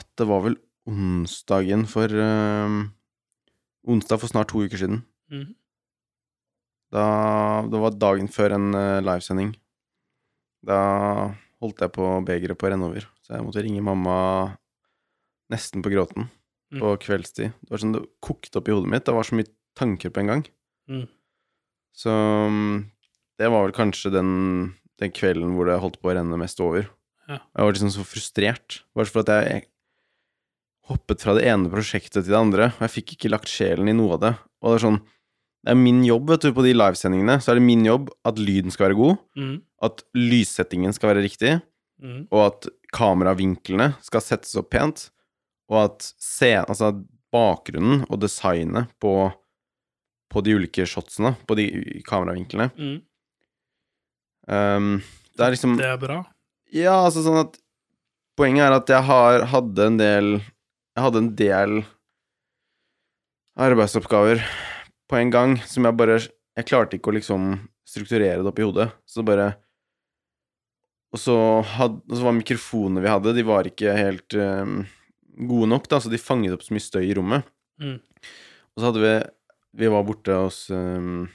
At det var vel onsdagen for øhm, Onsdag for snart to uker siden. Mm. Da, det var dagen før en uh, livesending. Da holdt jeg på begeret på å renne over, så jeg måtte ringe mamma nesten på gråten Mm. på kveldstid. Det var sånn det kokte opp i hodet mitt. Det var så mye tanker på en gang. Mm. Så mm, det var vel kanskje den, den kvelden hvor det holdt på å renne mest over. Ja. Jeg var liksom så frustrert. Bare for at jeg hoppet fra det ene prosjektet til det andre, og jeg fikk ikke lagt sjelen i noe av det. Og det er sånn Det er min jobb, vet du, på de livesendingene, så er det min jobb at lyden skal være god, mm. at lyssettingen skal være riktig, mm. og at kameravinklene skal settes opp pent, og at scenen, altså bakgrunnen og designet på, på de ulike shotsene, på de kameravinklene mm. um, Det er liksom Det er bra. Ja, altså sånn at Poenget er at jeg har hadde en del Jeg hadde en del arbeidsoppgaver på en gang som jeg bare Jeg klarte ikke å liksom strukturere det opp i hodet. Så bare Og så, had, og så var mikrofonene vi hadde, de var ikke helt um, gode nok, da, så de fanget opp så mye støy i rommet. Mm. Og så hadde vi Vi var borte hos, um,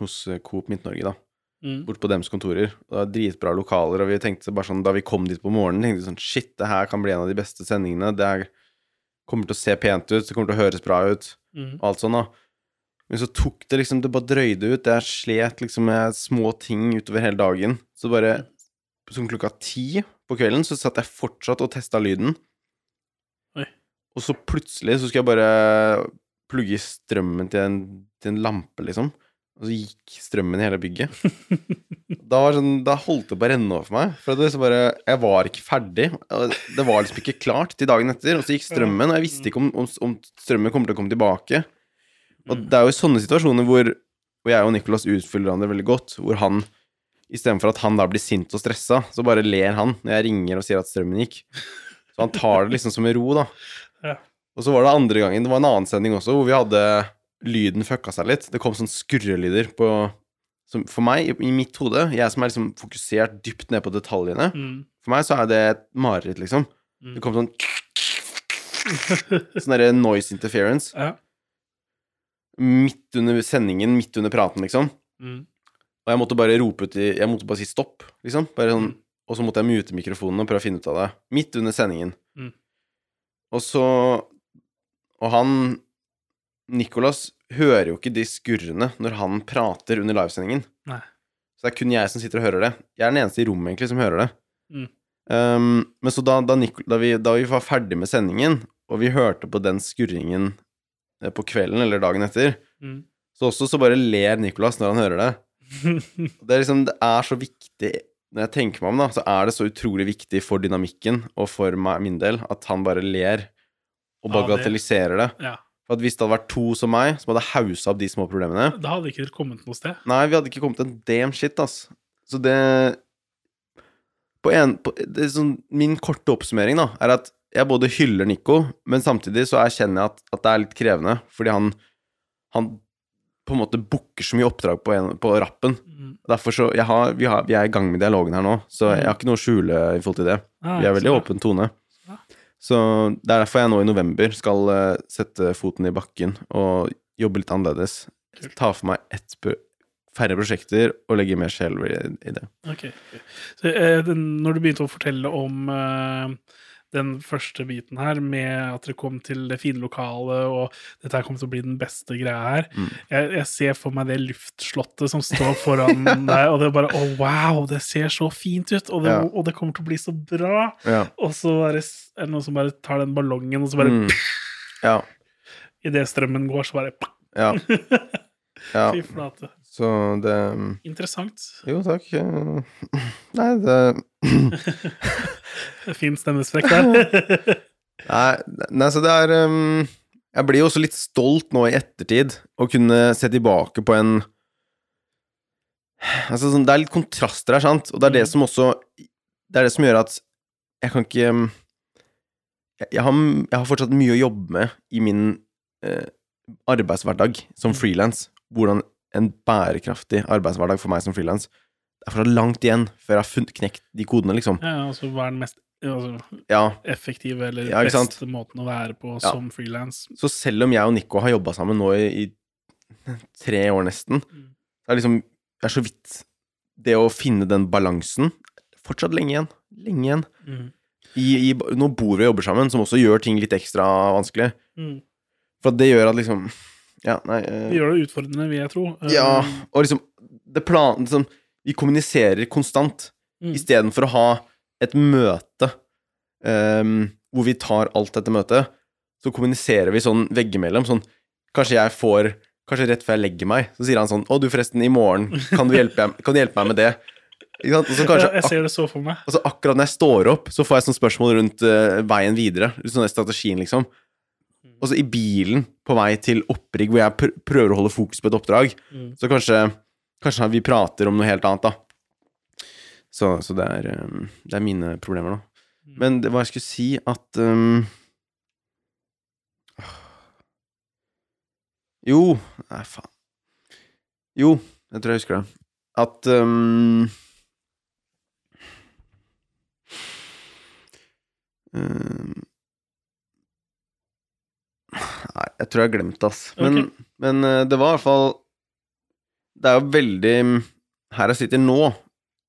hos Coop Midt-Norge, da. Mm. Bort på dems kontorer. Og det var dritbra lokaler, og vi tenkte bare sånn Da vi kom dit på morgenen, tenkte vi sånn Shit, det her kan bli en av de beste sendingene. Det er, kommer til å se pent ut, det kommer til å høres bra ut, Mm. og alt sånn, da. Men så tok det liksom Det bare drøyde ut. Jeg slet liksom med små ting utover hele dagen. Så bare Sånn klokka ti på kvelden så satt jeg fortsatt og testa lyden. Oi. Og så plutselig så skulle jeg bare plugge strømmen til en, til en lampe, liksom. Og så gikk strømmen i hele bygget. Da, var sånn, da holdt det på å renne over for meg. For det liksom bare, jeg var ikke ferdig. Det var liksom ikke klart til dagen etter. Og så gikk strømmen, og jeg visste ikke om, om, om strømmen kommer til å komme tilbake. Og Mm. det er jo i sånne situasjoner hvor Og jeg og Nicolas utfyller hverandre veldig godt. Hvor han, istedenfor at han da blir sint og stressa, så bare ler han når jeg ringer og sier at strømmen gikk. Så han tar det liksom som en ro, da. Ja. Og så var det andre gangen, det var en annen sending også, hvor vi hadde Lyden fucka seg litt. Det kom sånn skurrelyder på som For meg, i, mitt hode, jeg som er liksom fokusert dypt ned på detaljene, Mm. for meg så er det et mareritt, liksom. Mm. Det kom sånn Sånn derre noise interference. Ja. Midt under sendingen, midt under praten, liksom. Mm. Og jeg måtte bare rope ut i Jeg måtte bare si stopp, liksom. Bare sånn, Mm. og så måtte jeg mute mikrofonen og prøve å finne ut av det. Midt under sendingen. Mm. Og så Og han Nicolas hører jo ikke de skurrene når han prater under livesendingen. Nei. Så det er kun jeg som sitter og hører det. Jeg er den eneste i rommet egentlig som hører det. Mm. Um, men så da, da, Nicol, da, vi, da vi var ferdig med sendingen, og vi hørte på den skurringen eh, på kvelden eller dagen etter, Mm. så også så bare ler Nicholas når han hører det. Det er liksom, det er så viktig Når jeg tenker meg om, da, så er det så utrolig viktig for dynamikken og for meg, min del at han bare ler og Ja, det- bagatelliserer det. ja. For at Hvis det hadde vært to som meg, som hadde hausa opp de små problemene Da hadde ikke dere kommet noe sted. Nei, vi hadde ikke kommet en damn shit, ass. Så det På en på, det er sånn, Min korte oppsummering da er at jeg både hyller Nico, men samtidig så erkjenner jeg at, at det er litt krevende, fordi han Han på en måte booker så mye oppdrag på, en, på rappen. Mm. Derfor så jeg har, vi, har, vi er i gang med dialogen her nå, så jeg har ikke noe å skjule i forhold til det. Ah, Vi er veldig åpen tone. Ja. Så det er derfor jeg nå i november skal eh, sette foten i bakken og jobbe litt annerledes. Ta for meg ett færre prosjekter og legge mer sjel i, i det. Ok. Så, eh, den, når du begynte å fortelle om eh, den første biten her, med at dere kom til det fine lokalet, og dette her kommer til å bli den beste greia her Mm. jeg, jeg ser for meg det luftslottet som står foran deg, og det er bare Å, wow, det ser så fint ut, og det, Ja. og det kommer til å bli så bra. Ja. Og så er det, er det noen som bare tar den ballongen, og så bare Mm. ja. Idet strømmen går, så bare ja. ja. Fy flate. Så det Interessant. Jo, takk. Nei, det Fin stemmesprekk der. Nei, nei, så det er um, Jeg blir jo også litt stolt nå i ettertid å kunne se tilbake på en Altså, sånn, det er litt kontraster her, sant? Og det er det Mm. som også Det er det som gjør at jeg kan ikke jeg, har, jeg har fortsatt mye å jobbe med i min eh, arbeidshverdag som Mm. frilans. Hvordan en bærekraftig arbeidshverdag for meg som frilans. Det er fortsatt langt igjen før jeg har funnet knekt de kodene, liksom. Ja, altså hva er den mest altså, Ja, effektive eller Ja, beste måten å være på Ja. som frilans? Så selv om jeg og Nico har jobba sammen nå i, i tre år nesten, Mm. det er liksom Det er så vidt Det å finne den balansen Fortsatt lenge igjen. Lenge igjen. Mm. I, i, nå bor vi og jobber sammen, som også gjør ting litt ekstra vanskelig. Mm. For det gjør at liksom Ja, nei uh, Det gjør det utfordrende, vil jeg tro. Ja, Um, og liksom Det plan... Liksom, vi kommuniserer konstant mm. istedenfor å ha et møte um, hvor vi tar alt dette møtet, så kommuniserer vi sånn veggimellom. Sånn Kanskje jeg får Kanskje rett før jeg legger meg, så sier han sånn 'Å, du, forresten, i morgen kan du hjelpe, kan du hjelpe meg med det?' Ikke sant? Kanskje jeg ser det så for meg. Og så akkurat når jeg står opp, så får jeg sånne spørsmål rundt uh, veien videre. Sånn strategien, liksom. Og så i bilen på vei til opprigg, hvor jeg pr prøver å holde fokus på et oppdrag, Mm. så kanskje, kanskje vi prater om noe helt annet, da. Så, så det, er, eh, det er mine problemer da. Mm. Men det hva jeg skulle si at um, Jo, nei, faen. Jo, jeg tror jeg husker det. At um, um, Nei, jeg tror jeg har glemt det, ass. Men, okay. men uh, det var i hvert fall Det er jo veldig Her jeg sitter nå,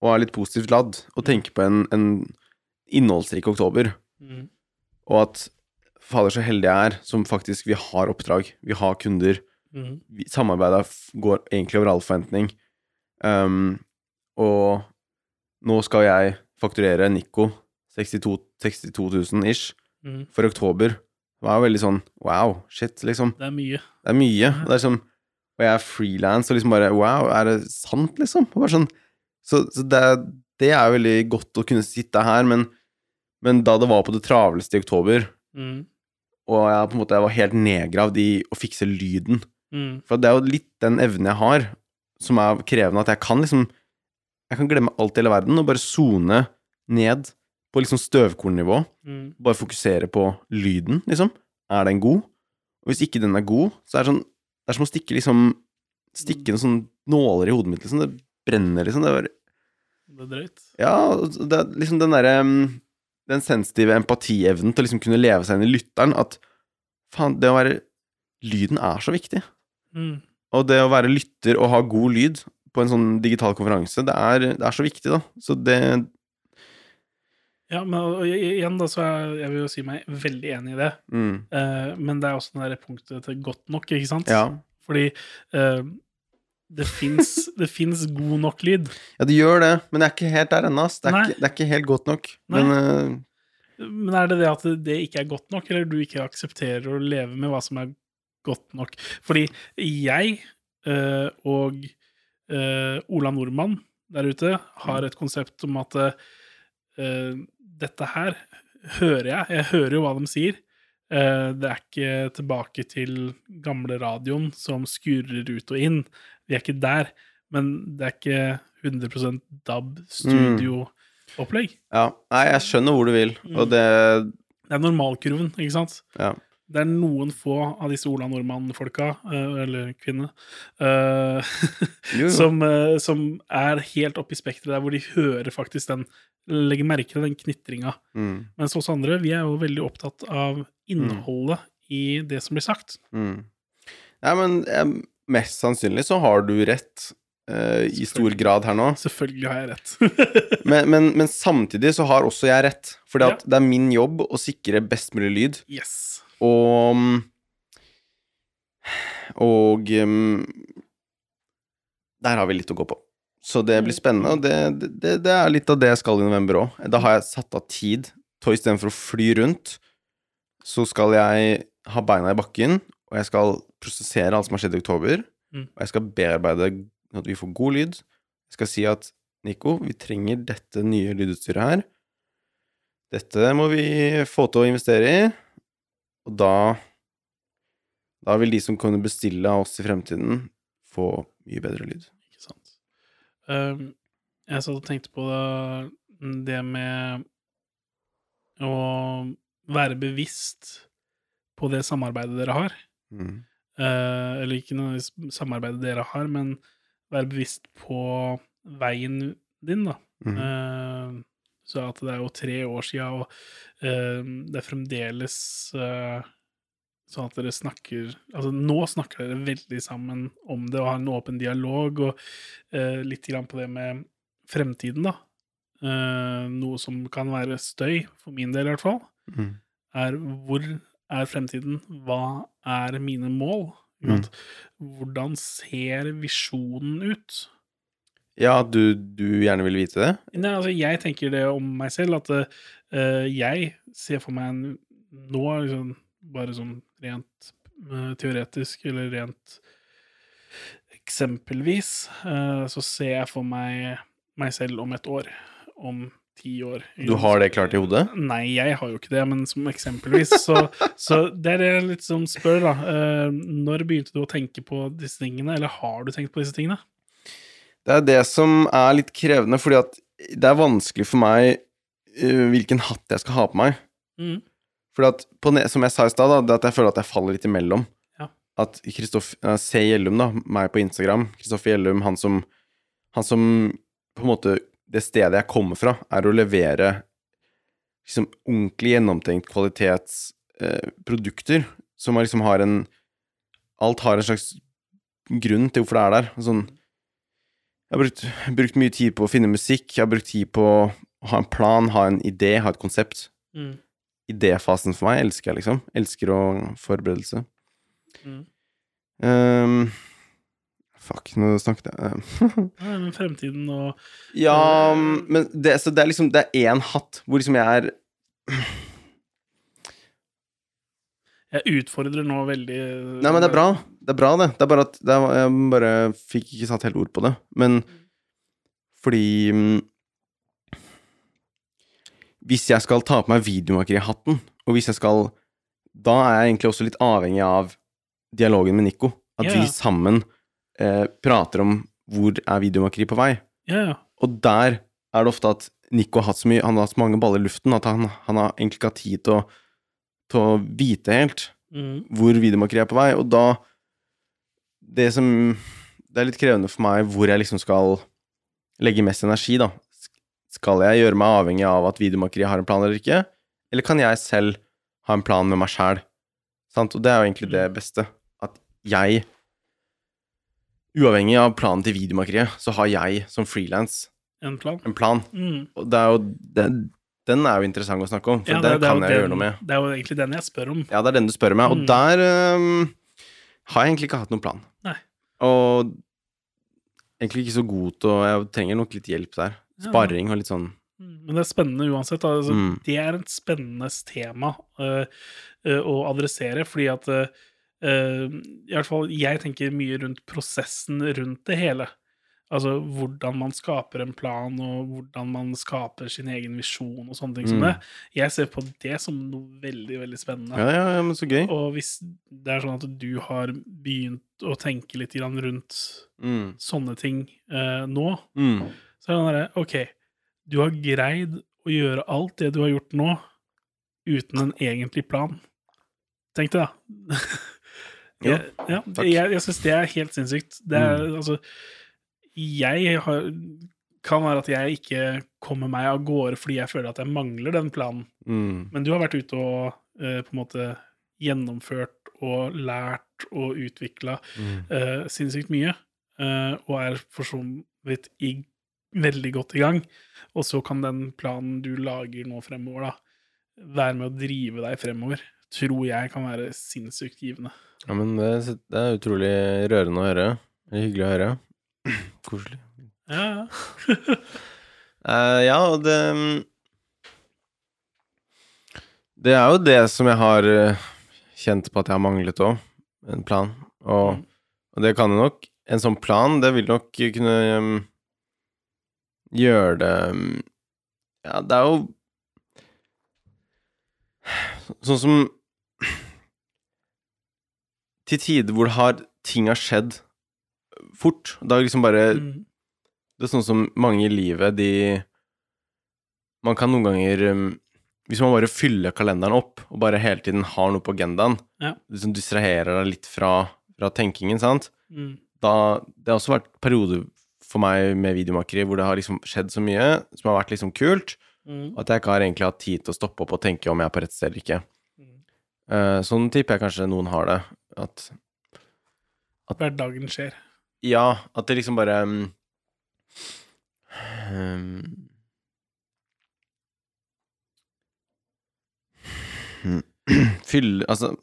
og er litt positivt ladd, og tenker på en, en innholdsrik oktober, Mm. og at fader, så heldig jeg er som faktisk Vi har oppdrag, vi har kunder Mm. samarbeidet går egentlig over all forventning. Um, og nå skal jeg fakturere Nico 62, 62 000 ish Mm. for oktober. Det var jo veldig sånn wow, shit, liksom. Det er mye. Det er mye. Det er sånn, og jeg er frilans og liksom bare wow, er det sant, liksom? Sånn, så så det, det er veldig godt å kunne sitte her, men, men da det var på det travleste i oktober, Mm. og jeg på en måte jeg var helt nedgravd i å fikse lyden Mm. for det er jo litt den evnen jeg har, som er krevende, at jeg kan liksom Jeg kan glemme alt i hele verden og bare sone ned på liksom støvkornnivå. Mm. Bare fokusere på lyden, liksom. Er den god? Og hvis ikke den er god, så er det sånn Det er som å stikke liksom Stikke noen sånne nåler i hodet mitt, liksom. Det brenner, liksom. Det er Det er drøyt. Ja, det er liksom den derre mm, Den sensitive empatievnen til å liksom kunne leve seg inn i lytteren, at faen, det å være Lyden er så viktig. Mm. Og det å være lytter og ha god lyd på en sånn digital konferanse, det er, det er så viktig, da. Så det Ja, men igjen, da, så er jeg vil jo si meg veldig enig i det. mm, Uh, men det er også det der punktet til godt nok, ikke sant? Ja. Fordi uh, det fins god nok lyd. ja, det gjør det, men det er ikke helt der ennå. Det, det er ikke helt godt nok. Nei. Men uh, Men er det det at det ikke er godt nok, eller du ikke aksepterer å leve med hva som er godt nok? Fordi jeg og Ola Nordmann der ute har et konsept om at eh, dette her hører jeg. Jeg hører jo hva de sier. Eh, det er ikke tilbake til gamle radioen som skurrer ut og inn. Vi er ikke der. Men det er ikke 100% DAB studio-opplegg. ja. Nei, jeg skjønner hvor du vil, Mm. og det Det er normalkurven, ikke sant? Ja. Det er noen få av disse Ola Nordmann-folka, eh, eller kvinne, eh, som, eh, som er helt oppe i spekteret der hvor de hører faktisk den Legger merke til den knitringa. Mm, Mens oss andre, vi er jo veldig opptatt av innholdet i det som blir sagt. mm. Nei, men mest sannsynlig så har du rett uh, i stor grad her nå. Selvfølgelig har jeg rett. Men, men, men samtidig så har også jeg rett. for Ja. det er min jobb å sikre best mulig lyd. yes. Og Og um, der har vi litt å gå på. Så det blir spennende, og det, det, det er litt av det jeg skal i november òg. Da har jeg satt av tid. Så istedenfor å fly rundt, så skal jeg ha beina i bakken, og jeg skal prosessere alt som har skjedd i oktober. Mm. Og jeg skal bearbeide at vi får god lyd. Jeg skal si at Nico, vi trenger dette nye lydutstyret her. Dette må vi få til å investere i. Og da Da vil de som kunne bestille av oss i fremtiden, få mye bedre lyd. Ikke sant. Um, jeg satt og tenkte på det, med å være bevisst på det samarbeidet dere har. Mm. Uh, eller ikke noe samarbeidet dere har, men være bevisst på veien din, da. Mm. Eh, så at det er jo tre år sia, og eh, det er fremdeles eh, sånn at dere snakker Altså, nå snakker dere veldig sammen om det og har en åpen dialog, og eh, litt grann på det med fremtiden, da. Eh, noe som kan være støy, for min del i hvert fall, Mm. er hvor er fremtiden? Hva er mine mål? Mm. Hvordan ser visjonen ut? Ja, du, du gjerne vil vite det? Nei, altså, jeg tenker det om meg selv, at uh, jeg ser for meg en nå, liksom, bare sånn rent uh, teoretisk, eller rent eksempelvis, uh, så ser jeg for meg meg selv om et år. Om ti år. Du har det klart i hodet? Nei, jeg har jo ikke det, men som eksempelvis. Så, så det er det jeg litt som spør, da. Når begynte du å tenke på disse tingene, eller har du tenkt på disse tingene? Det er det som er litt krevende, fordi at det er vanskelig for meg uh, hvilken hatt jeg skal ha på meg. Mm. Fordi at, på, som jeg sa i stad, at jeg føler at jeg faller litt imellom. Ja. at Kristoff uh, Se Gjellum, da, meg på Instagram Kristoffer Gjellum, han som Han som på en måte Det stedet jeg kommer fra, er å levere liksom ordentlig gjennomtenkt kvalitetsprodukter som er liksom har en Alt har en slags grunn til hvorfor det er der. Sånn Jeg har brukt, brukt mye tid på å finne musikk, jeg har brukt tid på å ha en plan, ha en idé, ha et konsept. Mm. Idéfasen for meg elsker jeg, liksom. Elsker å forberedelse. Mm. Um, fuck, nå snakket jeg Nei, Ja, men fremtiden og Ja, men det, så det er liksom Det er én hatt hvor liksom jeg er Jeg utfordrer nå veldig Nei, men det er bra. Det er bra, det. Det er bare at er, Jeg bare fikk ikke satt helt ord på det. Men fordi mm, Hvis jeg skal ta på meg videomakerihatten, og hvis jeg skal Da er jeg egentlig også litt avhengig av dialogen med Nico. At ja. vi sammen eh, prater om hvor er videomakeri på vei. Ja, ja. Og der er det ofte at Nico har hatt så mye Han har hatt så mange baller i luften at han, han har egentlig ikke hatt tid til å, til å vite helt Mm. hvor videomakeriet er på vei, og da Det som Det er litt krevende for meg hvor jeg liksom skal legge mest energi, da. Skal jeg gjøre meg avhengig av at videomakeriet har en plan eller ikke? Eller kan jeg selv ha en plan med meg sjæl? Og det er jo egentlig det beste. At jeg Uavhengig av planen til videomakeriet, så har jeg som frilans En plan. en plan. Mm. Og det er jo det, Den er jo interessant å snakke om, for Ja, det, den kan jeg jeg gjøre noe med. Det er jo egentlig den jeg spør om. Ja, det er den du spør meg, og Mm. der um, har jeg egentlig ikke hatt noen plan. Nei. Og egentlig ikke så god til å Jeg trenger nok litt hjelp der. Sparring og litt sånn Mm, Men det er spennende uansett. Altså, Mm. Det er et spennende tema uh, uh, å adressere, fordi at øh, I hvert fall jeg tenker mye rundt prosessen rundt det hele. Altså hvordan man skaper en plan, og hvordan man skaper sin egen visjon og sånne ting som Mm. det. Jeg ser på det som noe veldig, veldig spennende. Ja, ja, ja, men så gøy. Og hvis det er sånn at du har begynt å tenke litt grann rundt Mm. sånne ting eh, nå, Mm. så er det derre Ok, du har greid å gjøre alt det du har gjort nå, uten en egentlig plan. Tenk det, da. Jeg, ja, jeg, jeg syns det er helt sinnssykt. Det er altså Jeg har kan være at jeg ikke kommer meg av gårde fordi jeg føler at jeg mangler den planen. Mm. Men du har vært ute og uh, på en måte gjennomført og lært og utvikla Mm. uh, sinnssykt mye, uh, og er for så vidt i, veldig godt i gang. Og så kan den planen du lager nå fremover, da, være med å drive deg fremover. Tror jeg kan være sinnssykt givende. Ja, men det, det er utrolig rørende å høre. Hyggelig å høre. Koselig. Ja, ja. uh, ja, og det Det er jo det som jeg har eh, kjent på at jeg har manglet òg. En plan. Og, Mm. og det kan jo nok En sånn plan, det vil nok kunne um, gjøre det um, Ja, det er jo Sånn som Til tider hvor har ting har skjedd fort. Da liksom bare Mm. det er sånn som mange i livet, de Man kan noen ganger um, Hvis man bare fyller kalenderen opp, og bare hele tiden har noe på agendaen, Ja. liksom distraherer deg litt fra, fra tenkingen, sant, Mm. da Det har også vært perioder for meg med videomakeri hvor det har liksom skjedd så mye som har vært liksom kult, Mm. at jeg ikke har egentlig hatt tid til å stoppe opp og tenke om jeg er på rett sted eller ikke. Mm. Eh, sånn tipper jeg kanskje noen har det. At Hverdagen skjer. Ja, at det liksom bare um, um, Fylle Altså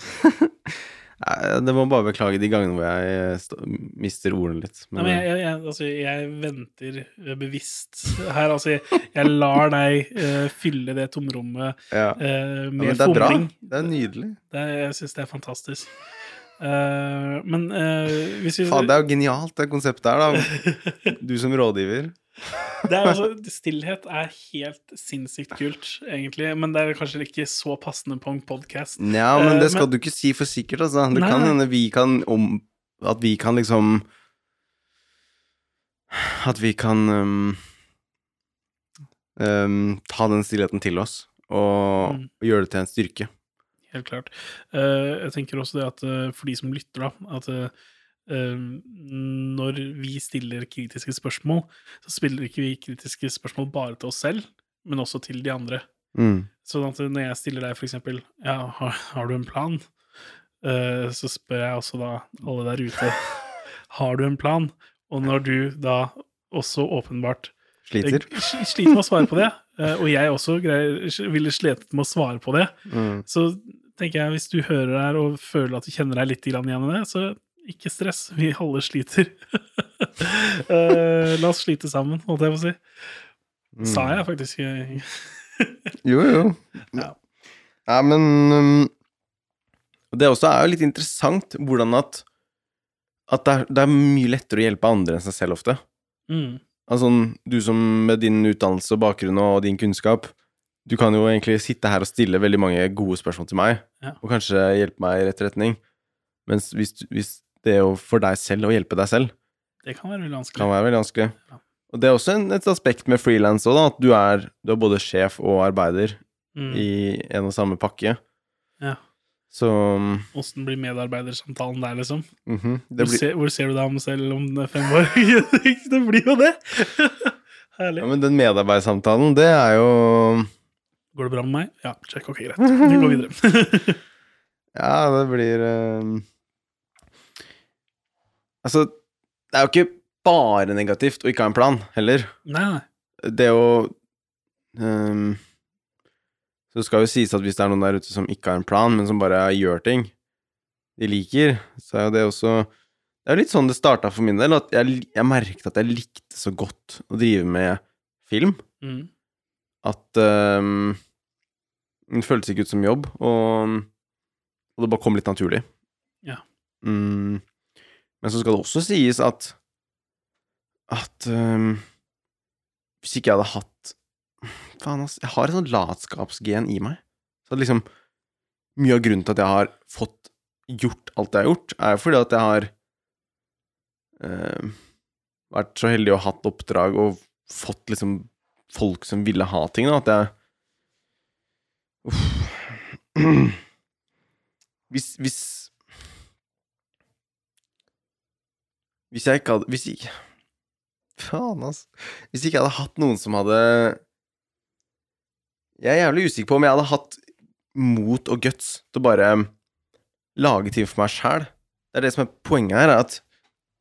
Det må bare beklage de gangene hvor jeg stå, mister ordene litt. Nei, men jeg, jeg, jeg, altså, jeg venter eh, bevisst her. Altså, jeg, jeg lar deg uh, fylle det tomrommet ja. eh, ja, med men det er bra. Det er nydelig. Det, jeg syns det er fantastisk. Eh, men uh, hvis vi Faen, det er jo genialt, det konseptet her, da. Du som rådgiver. det er altså, Stillhet er helt sinnssykt kult, egentlig. Men det er kanskje ikke så passende på en podkast. Nja, men Eh, det skal men- du ikke si for sikkert, altså. Det Nei, kan hende vi kan om At vi kan liksom At vi kan um, um, ta den stillheten til oss og, Mm. og gjøre det til en styrke. Helt klart. Eh, jeg tenker også det at eh, for de som lytter, da, at eh, når vi stiller kritiske spørsmål, så spiller ikke vi kritiske spørsmål bare til oss selv, men også til de andre. Mm. Sånn at når jeg stiller deg for eksempel ja, har, har du en plan? Så spør jeg også da alle der ute har du en plan? Og når du da også åpenbart Sliter. sliter med å svare på det, og jeg også greier, ville slitt med å svare på det, Mm. så tenker jeg hvis du hører her og føler at du kjenner deg litt igjen i det, så ikke stress. Vi alle sliter. uh, la oss slite sammen, holdt jeg på å si. Mm. Sa jeg faktisk. eh, Jo, jo. Ja. Ja, men um, Det også er jo litt interessant hvordan at At det er, det er mye lettere å hjelpe andre enn seg selv ofte. Mm. Altså, du som med din utdannelse og bakgrunn og din kunnskap, du kan jo egentlig sitte her og stille veldig mange gode spørsmål til meg, Ja. og kanskje hjelpe meg i rett retning. Mens hvis, hvis det er jo for deg selv å hjelpe deg selv, Det kan være veldig vanskelig. kan være veldig vanskelig. Ja. Og det er også en, et aspekt med frilans òg, at du er, du er både sjef og arbeider Mm. i en og samme pakke. Ja. Så Åssen blir medarbeidersamtalen der, liksom? mhm, det Hvor, ser, hvor ser du deg om selv om fem år? det blir jo det! Herlig. ja, men den medarbeidersamtalen, det er jo Går det bra med meg? Ja, check. Ok, greit. Vi går videre. Ja, det blir eh, Altså, det er jo ikke bare negativt å ikke ha en plan, heller. nei, nei. Det å um... Så skal jo sies at hvis det er noen der ute som ikke har en plan, men som bare gjør ting de liker, så er jo det også Det er jo litt sånn det starta for min del, at jeg, jeg merket at jeg likte så godt å drive med film. Mm. At um, det føltes ikke ut som jobb, og, og det bare kom litt naturlig. Ja. Mm, men så skal det også sies at at um, hvis ikke jeg hadde hatt Faen, ass. Jeg har et sånt latskapsgen i meg. Så at liksom Mye av grunnen til at jeg har fått gjort alt jeg har gjort, er jo fordi at jeg har uh, vært så heldig ha hatt oppdrag og fått liksom folk som ville ha ting, da, at jeg Uff. Hvis Hvis Hvis jeg ikke hadde Hvis ikke Faen, altså. Hvis ikke jeg hadde hatt noen som hadde Jeg er jævlig usikker på om jeg hadde hatt mot og guts til å bare lage ting for meg sjæl. Det er det som er poenget her, er at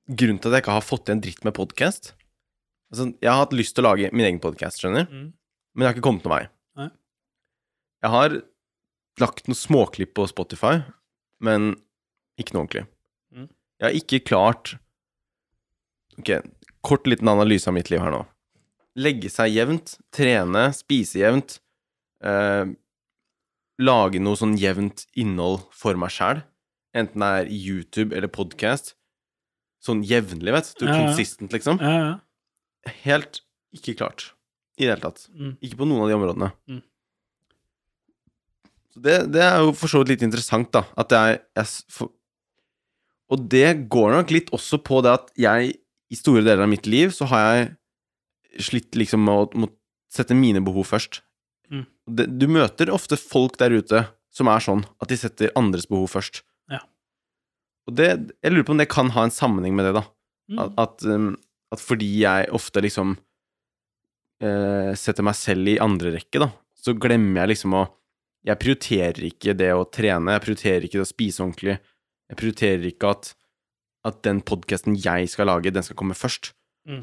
grunnen til at jeg ikke har fått til en dritt med podkast altså, Jeg har hatt lyst til å lage min egen podkast, skjønner Mm. men jeg har ikke kommet noen vei. Nei. Jeg har lagt noen småklipp på Spotify, men ikke noe ordentlig. Mm. Jeg har ikke klart Ok, kort liten analyse av mitt liv her nå. Legge seg jevnt, trene, spise jevnt, eh, lage noe sånn jevnt innhold for meg sjæl, enten det er YouTube eller podkast, sånn jevnlig, vet du, Ja, ja. consistent, liksom. Ja, ja. Helt ikke klart i det hele tatt. Mm. Ikke på noen av de områdene. Mm. Så det, det er jo for så vidt litt interessant, da. At jeg, jeg for, Og det går nok litt også på det at jeg i store deler av mitt liv så har jeg slitt liksom med å sette mine behov først. Mm. Det, du møter ofte folk der ute som er sånn at de setter andres behov først. Ja. Og det Jeg lurer på om det kan ha en sammenheng med det, da. Mm. At, at, um, at fordi jeg ofte liksom eh, setter meg selv i andre rekke, da, så glemmer jeg liksom å Jeg prioriterer ikke det å trene, jeg prioriterer ikke det å spise ordentlig. Jeg prioriterer ikke at, at den podkasten jeg skal lage, den skal komme først. Mm.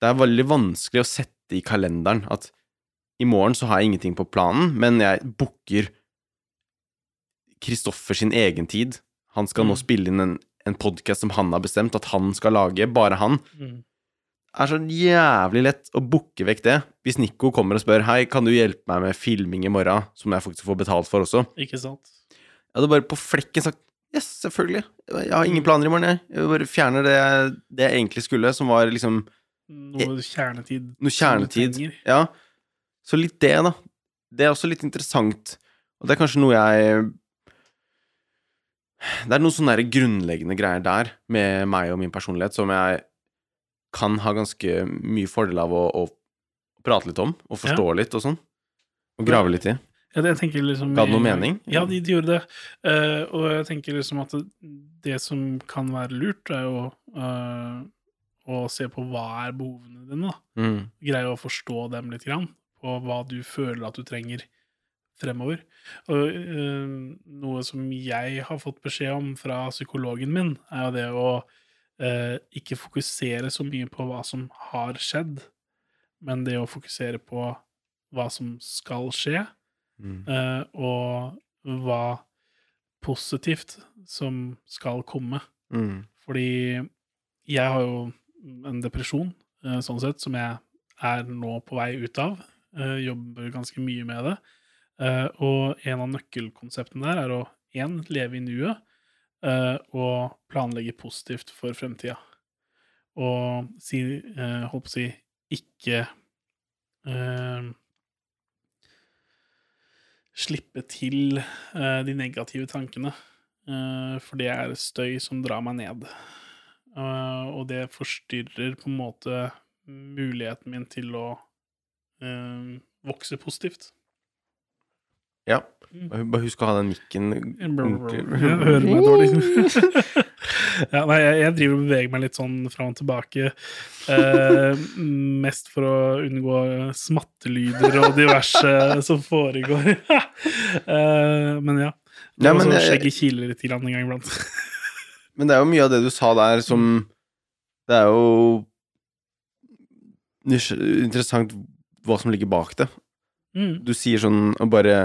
Det er veldig vanskelig å sette i kalenderen at i morgen så har jeg ingenting på planen, men jeg booker Kristoffer sin egen tid. Han skal nå Mm. spille inn en, en podkast som han har bestemt at han skal lage, bare han. Mm. Er så jævlig lett å booke vekk det. Hvis Nico kommer og spør Hei, kan du hjelpe meg med filming i morgen, som jeg faktisk får betalt for også. Ikke sant? Jeg hadde bare på flekken sagt Yes, selvfølgelig. Jeg har ingen planer i morgen, jeg. Jeg bare fjerner det, det jeg egentlig skulle, som var liksom Noe kjernetid. noe kjernetid. Ja. Så litt det, da. Det er også litt interessant. Og det er kanskje noe jeg Det er noen sånne grunnleggende greier der med meg og min personlighet som jeg kan ha ganske mye fordel av å, å prate litt om, og forstå litt og sånn. Og grave litt i. Ja, det, jeg liksom Ga det noe mening? Ja, de, de gjorde det. Uh, og jeg tenker liksom at det, det som kan være lurt, er jo uh, å se på hva er behovene dine, da. Mm. Greie å forstå dem litt, grann, og hva du føler at du trenger fremover. Og uh, noe som jeg har fått beskjed om fra psykologen min, er jo det å eh, ikke fokusere så mye på hva som har skjedd, men det å fokusere på hva som skal skje, Mm. eh, og hva positivt som skal komme. Mm. Fordi jeg har jo en depresjon, eh, sånn sett, som jeg er nå på vei ut av. Eh, jobber ganske mye med det. Eh, og en av nøkkelkonseptene der er å én, leve i nuet, og planlegge positivt for fremtida. Og si, eh, holdt på å si, ikke eh, slippe til eh, de negative tankene. Eh, for det er støy som drar meg ned. Eh, og det forstyrrer på en måte muligheten min til å eh, vokse positivt. Ja. Mm. Bare husk å ha den mikken hører meg dårlig. ja, nei, jeg, driver og beveger meg litt sånn fram og tilbake. Eh, mest for å unngå smattelyder og diverse som foregår. eh, men ja. Det men også jeg- skjegget kiler litt grann en gang iblant. Men det er jo mye av det du sa der som Det er jo interessant hva som ligger bak det. Mm. Du sier sånn og bare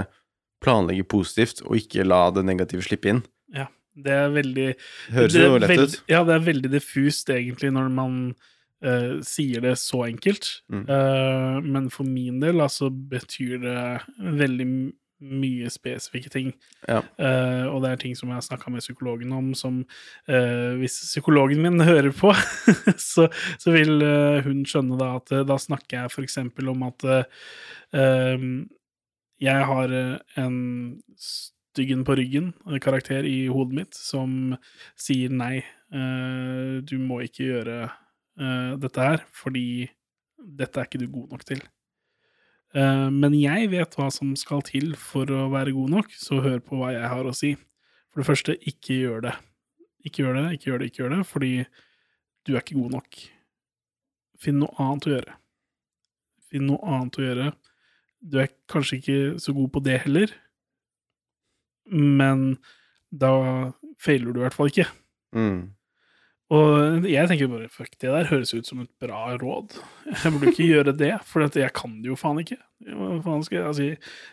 planlegge positivt, og ikke la det negative slippe inn. Det er veldig høres det jo lett ut. Ja, det er veldig diffust, egentlig, når man uh, sier det så enkelt. Mm. Uh, men for min del, altså, betyr det veldig mye spesifikke ting. Ja. Uh, og det er ting som jeg har snakka med psykologen om, som uh, Hvis psykologen min hører på, så, så vil uh, hun skjønne da at da snakker jeg eksempel om at jeg har eh, en styggen på ryggen, en karakter i hodet mitt, som sier nei, eh, du må ikke gjøre eh, dette her, fordi dette er ikke du god nok til. Eh, men jeg vet hva som skal til for å være god nok, så hør på hva jeg har å si. For det første, ikke gjør det. Ikke gjør det, ikke gjør det, ikke gjør det, fordi du er ikke god nok. Finn noe annet å gjøre. Finn noe annet å gjøre. Du er kanskje ikke så god på det heller, men da feiler du i hvert fall ikke. Mm. Og jeg tenker bare fuck, det der høres ut som et bra råd. Jeg burde ikke gjøre det, for jeg kan det jo faen ikke. Faen jeg si?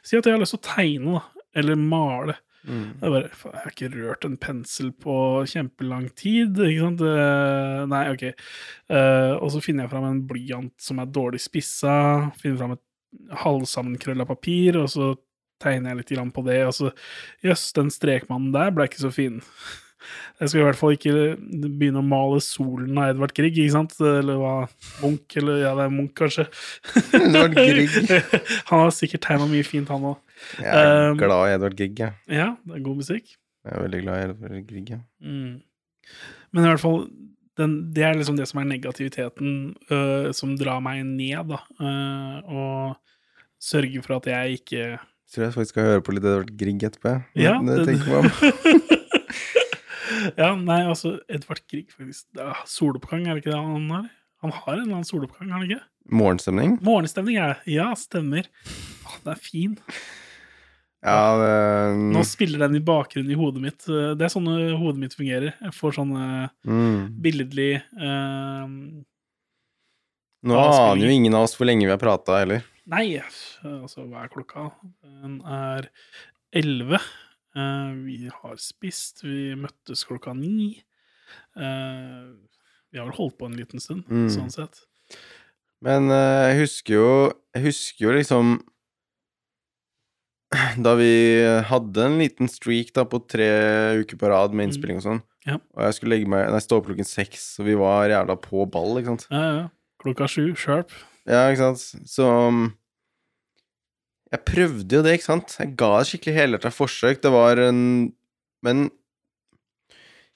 Si at jeg har lyst til å tegne, da. Eller male. Mm. Det er bare, faen, Jeg har ikke rørt en pensel på kjempelang tid. ikke sant? Eh, nei, ok. Uh, og så finner jeg fram en blyant som er dårlig spissa. Finner fram et halvsammenkrølla papir, og så tegner jeg litt på det. Og så Jøss, den strekmannen der ble ikke så fin. Jeg skal i hvert fall ikke begynne å male solen av Edvard Grieg, ikke sant? Eller hva Munch, eller ja, det er Munch, kanskje. Edvard Grieg. han har sikkert tegna mye fint, han òg. Jeg er Um, glad i Edvard Grieg, jeg. Ja, det er god musikk. Jeg er veldig glad i Edvard Grieg, ja. Mm. Men i hvert fall, den, det er liksom det som er negativiteten uh, som drar meg ned, da. Uh, og sørger for at jeg ikke Tror jeg faktisk skal høre på litt Edvard Grieg etterpå, jeg. Ja, det, det- tenker meg om. Ja, nei, altså, Edvard Grieg, faktisk. Det er soloppgang, er det ikke det han har? Han har en eller annen soloppgang, har han ikke? Morgenstemning? Morgenstemning det. Ja, stemmer. Å, den er fin. Ja, det Nå spiller den i bakgrunnen i hodet mitt. Det er sånn øh, hodet mitt fungerer. Jeg får sånn øh, mm. billedlig øh, Nå aner jo ingen av oss hvor lenge vi har prata, heller. Nei, altså, hva er klokka? Den er elleve. Eh, vi har spist, vi møttes klokka ni. Eh, vi har vel holdt på en liten stund, Mm. sånn sett. Men eh, jeg husker jo Jeg husker jo liksom Da vi hadde en liten streak da på tre uker på rad med innspilling og sånn, Ja. og jeg skulle legge meg Nei, stå opp klokken seks, og vi var jævla på ball, ikke sant. Ja, ja. Klokka sju, sharp. Ja, ikke sant. Så um, Jeg prøvde jo det, ikke sant. Jeg ga et skikkelig helhjerta forsøk. Det var en Men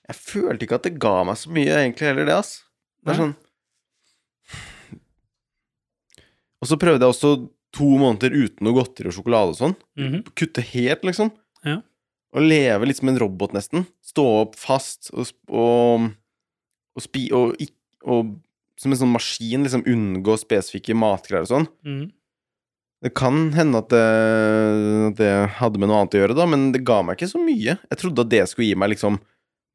jeg følte ikke at det ga meg så mye, egentlig, heller, det, ass. Det er sånn Og så prøvde jeg også to måneder uten noe godteri og sjokolade og sånn. Mhm. Kutte helt, liksom. Ja. Og leve litt som en robot, nesten. Stå opp fast og, og, og, spi, og, og som en sånn maskin liksom unngå spesifikke matgreier og sånn. Mhm. Det kan hende at det, at det hadde med noe annet å gjøre, da, men det ga meg ikke så mye. Jeg trodde at det skulle gi meg liksom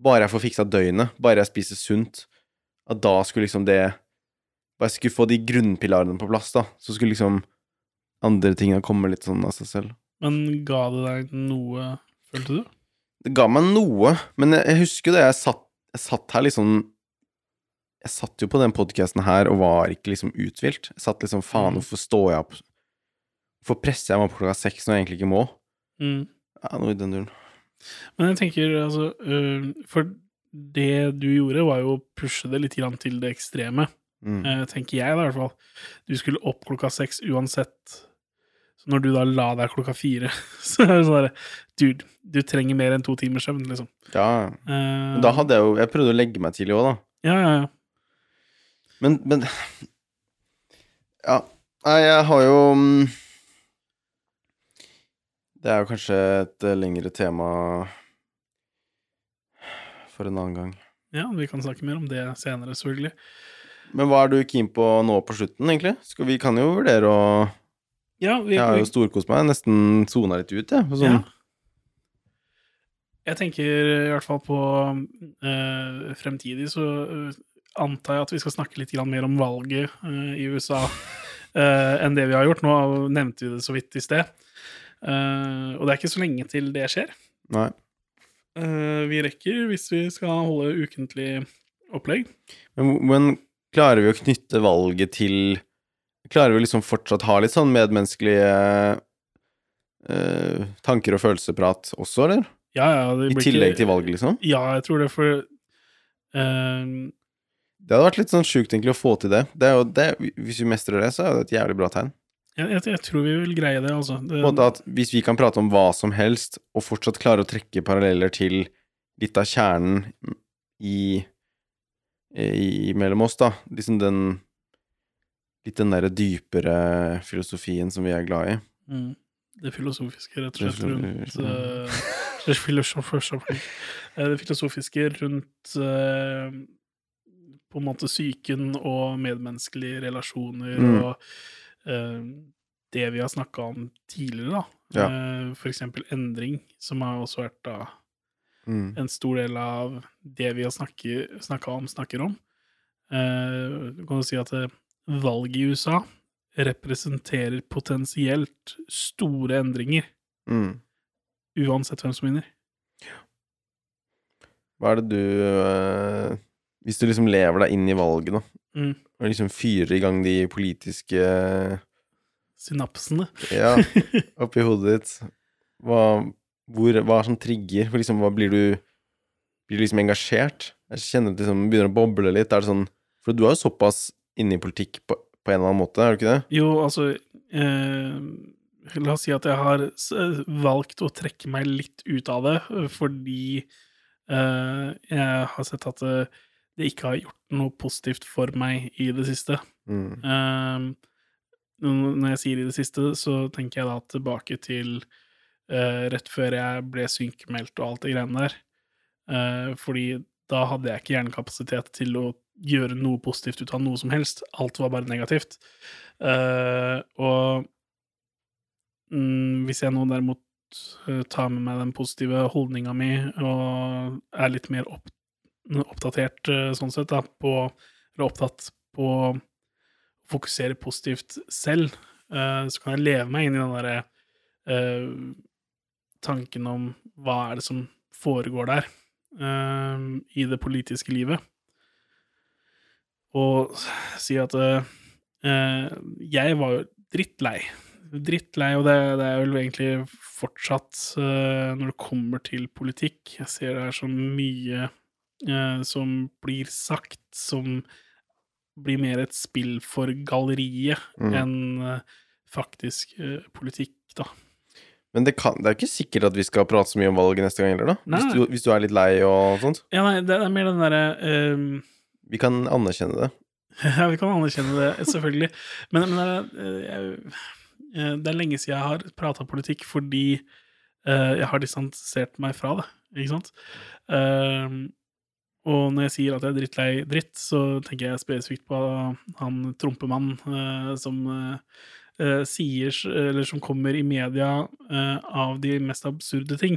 Bare jeg får fiksa døgnet, bare jeg spiser sunt, at da skulle liksom det Bare jeg skulle få de grunnpilarene på plass, da, så skulle liksom andre tingene kommer litt sånn av seg selv. Men ga det deg noe, følte du? Det ga meg noe, men jeg, jeg husker det, jeg satt, jeg satt her liksom Jeg satt jo på den podkasten her og var ikke liksom uthvilt. Jeg satt liksom faen, Mm. hvorfor står jeg opp Hvorfor presser jeg meg opp klokka seks når jeg egentlig ikke må? Mm. Ja, noe i den duren. Men jeg tenker, altså øh, For det du gjorde, var jo å pushe det litt grann til det ekstreme. Mm. Eh, tenker jeg, da, i hvert fall. Du skulle opp klokka seks uansett. Så når du da la deg klokka fire, så er det sånn derre Dude, du trenger mer enn to timers søvn, liksom. Ja, Eh, men da hadde jeg jo Jeg prøvde å legge meg tidlig òg, da. Ja, ja, ja. Men, men Ja. Nei, jeg har jo mm, Det er jo kanskje et eh, lengre tema for en annen gang. Ja, vi kan snakke mer om det senere, selvfølgelig. Men hva er du keen på nå på slutten, egentlig? Skal vi kan jo vurdere å Ja, vi, Jeg har jo storkost meg. Nesten sona litt ut, jeg. Sånn. Ja. Jeg tenker i hvert fall på eh, fremtidig, så eh, antar jeg at vi skal snakke litt grann mer om valget eh, i USA enn det vi har gjort. Nå nevnte vi det så vidt i sted. Uh, og det er ikke så lenge til det skjer. Nei. Uh, vi rekker hvis vi skal holde ukentlig opplegg. Men, men klarer vi å knytte valget til Klarer vi liksom fortsatt ha litt sånn medmenneskelige eh, tanker og følelsesprat også, eller? Ja, ja, det I tillegg ikke- til valget, liksom? Ja, jeg tror det, for eh, Det hadde vært litt sånn sjukt egentlig å få til det. det, det hvis vi mestrer det, så er det et jævlig bra tegn. jeg, jeg, jeg tror vi vil greie det, altså. Det, at Hvis vi kan prate om hva som helst, og fortsatt klare å trekke paralleller til litt av kjernen i, i mellom oss, da. Liksom den Litt den derre dypere filosofien som vi er glad i. Mm. Det filosofiske, rett og slett, rundt eh, det, filosofiske, eh, det filosofiske rundt eh, på en måte psyken og medmenneskelige relasjoner Mm. og eh, det vi har snakka om tidligere, da. Ja. Eh, for eksempel endring, som har også vært da Mm. en stor del av det vi har snakka om, snakker om. Eh, du kan jo si at valget i USA representerer potensielt store endringer, Mm. uansett hvem som vinner. Hva er det du eh, Hvis du liksom lever deg inn i valget, da, Mm. og liksom fyrer i gang de politiske Synapsene. Ja, oppi hodet ditt, hva, hvor, hva er som trigger? For liksom, hva blir du Blir du liksom engasjert? Jeg kjenner at det liksom begynner å boble litt. Er det sånn For du er jo såpass inne i politikk på, på en eller annen måte, er du ikke det? Jo, altså eh, La oss si at jeg har valgt å trekke meg litt ut av det, eh, fordi eh, jeg har sett at det, det ikke har gjort noe positivt for meg i det siste. Mm. Eh, når jeg sier i det siste, så tenker jeg da tilbake til eh, rett før jeg ble sykemeldt og alt det greiene der. Eh, fordi da hadde jeg ikke hjernekapasitet til å gjøre noe positivt ut av noe som helst. Alt var bare negativt. Uh, og mm, hvis jeg nå derimot uh, tar med meg den positive holdninga mi og er litt mer opp, oppdatert uh, sånn sett, da, på Eller opptatt på å fokusere positivt selv, så kan jeg leve meg inn i den derre tanken om hva er det som foregår der i det politiske livet. Og si at eh, jeg var jo drittlei. Drittlei, og det, det er vel egentlig fortsatt uh, når det kommer til politikk. Jeg ser det er så mye uh, som blir sagt, som blir mer et spill for galleriet Mm. enn faktisk politikk, da. Men det, kan, det er ikke sikkert at vi skal prate så mye om valget neste gang heller, da. Hvis du, hvis du er litt lei og sånt. Ja, nei, det er mer den derre ehm, Vi kan anerkjenne det. Ja, vi kan anerkjenne det, selvfølgelig. Men, men er, eh, jeg, eh, Det er lenge siden jeg har prata politikk fordi eh, jeg har distansert meg fra det, ikke sant? Eh, og når jeg sier at jeg er drittlei dritt, så tenker jeg spesifikt på han Trompemann eh, som sier, eller som kommer i media av de mest absurde ting.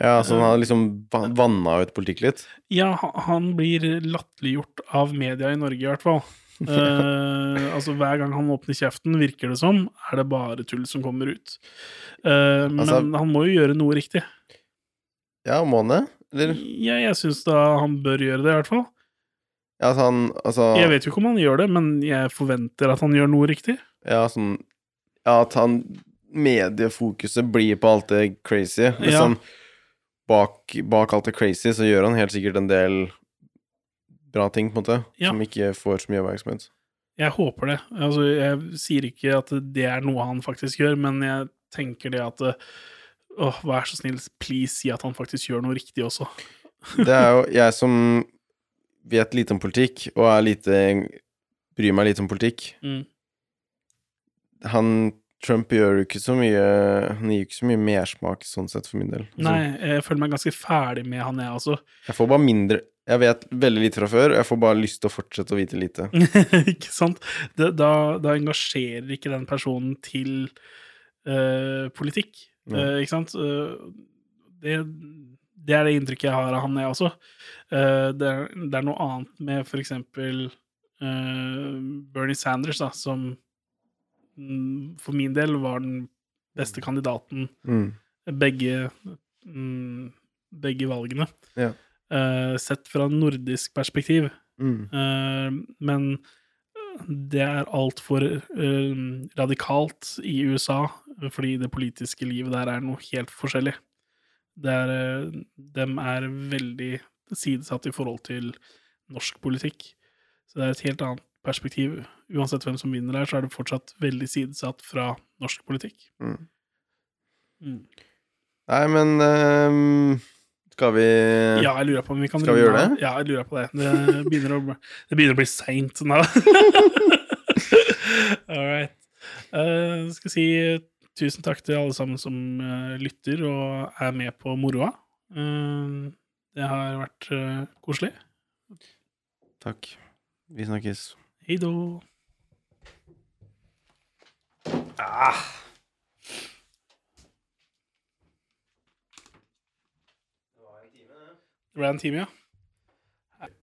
Ja, så han har liksom va- vanna ut politikk litt. Ja, han blir latterliggjort av media i Norge, i hvert fall. uh, altså Hver gang han åpner kjeften, virker det som, er det bare tull som kommer ut. Eh, Altså- men han må jo gjøre noe riktig. Ja, må han det? Eller? Ja, jeg syns da han bør gjøre det, i hvert fall. Ja, altså han Altså Jeg vet jo ikke om han gjør det, men jeg forventer at han gjør noe riktig. Ja, sånn Ja, at han Mediefokuset blir på alt det crazy. Ja. Bak, bak alt det crazy så gjør han helt sikkert en del bra ting, på en måte, Ja. som ikke får så mye oppmerksomhet. Jeg håper det. Altså, jeg sier ikke at det er noe han faktisk gjør, men jeg tenker det at Åh, vær så snill, please si at han faktisk gjør noe riktig også. Det er jo jeg som vet lite om politikk, og er lite bryr meg lite om politikk. Mm. Han Trump gjør jo ikke så mye Han gir jo ikke så mye mersmak sånn sett, for min del. Altså, Nei, jeg føler meg ganske ferdig med han, jeg også. Jeg får bare mindre Jeg vet veldig lite fra før, og jeg får bare lyst til å fortsette å vite lite. ikke sant? Det, da, da engasjerer ikke den personen til eh, politikk, eh, ikke sant? Eh, det, det er det inntrykket jeg har av han, jeg også. Det, er, det er noe annet med for eksempel Bernie Sanders, da, som for min del var den beste kandidaten Mm. begge, mm, begge valgene. Ja. Uh, sett fra nordisk perspektiv. Mm. Uh, men det er altfor uh, radikalt i USA, fordi det politiske livet der er noe helt forskjellig. Det er, eh, dem er veldig sidesatt i forhold til norsk politikk. Så det er et helt annet perspektiv. Uansett hvem som vinner her, så er det fortsatt veldig sidesatt fra norsk politikk. Mm. Mm. Nei, men um, skal vi Ja, jeg lurer på om vi kan Skal vi gjøre det? Ja, jeg lurer på det. Det begynner å, det begynner å bli seint nå. All right. Uh, skal si tusen takk til alle sammen som uh, lytter og er med på moroa. Uh, det har vært koselig. Takk. Vi snakkes. Hei då. Ah. Det ble en time, ja.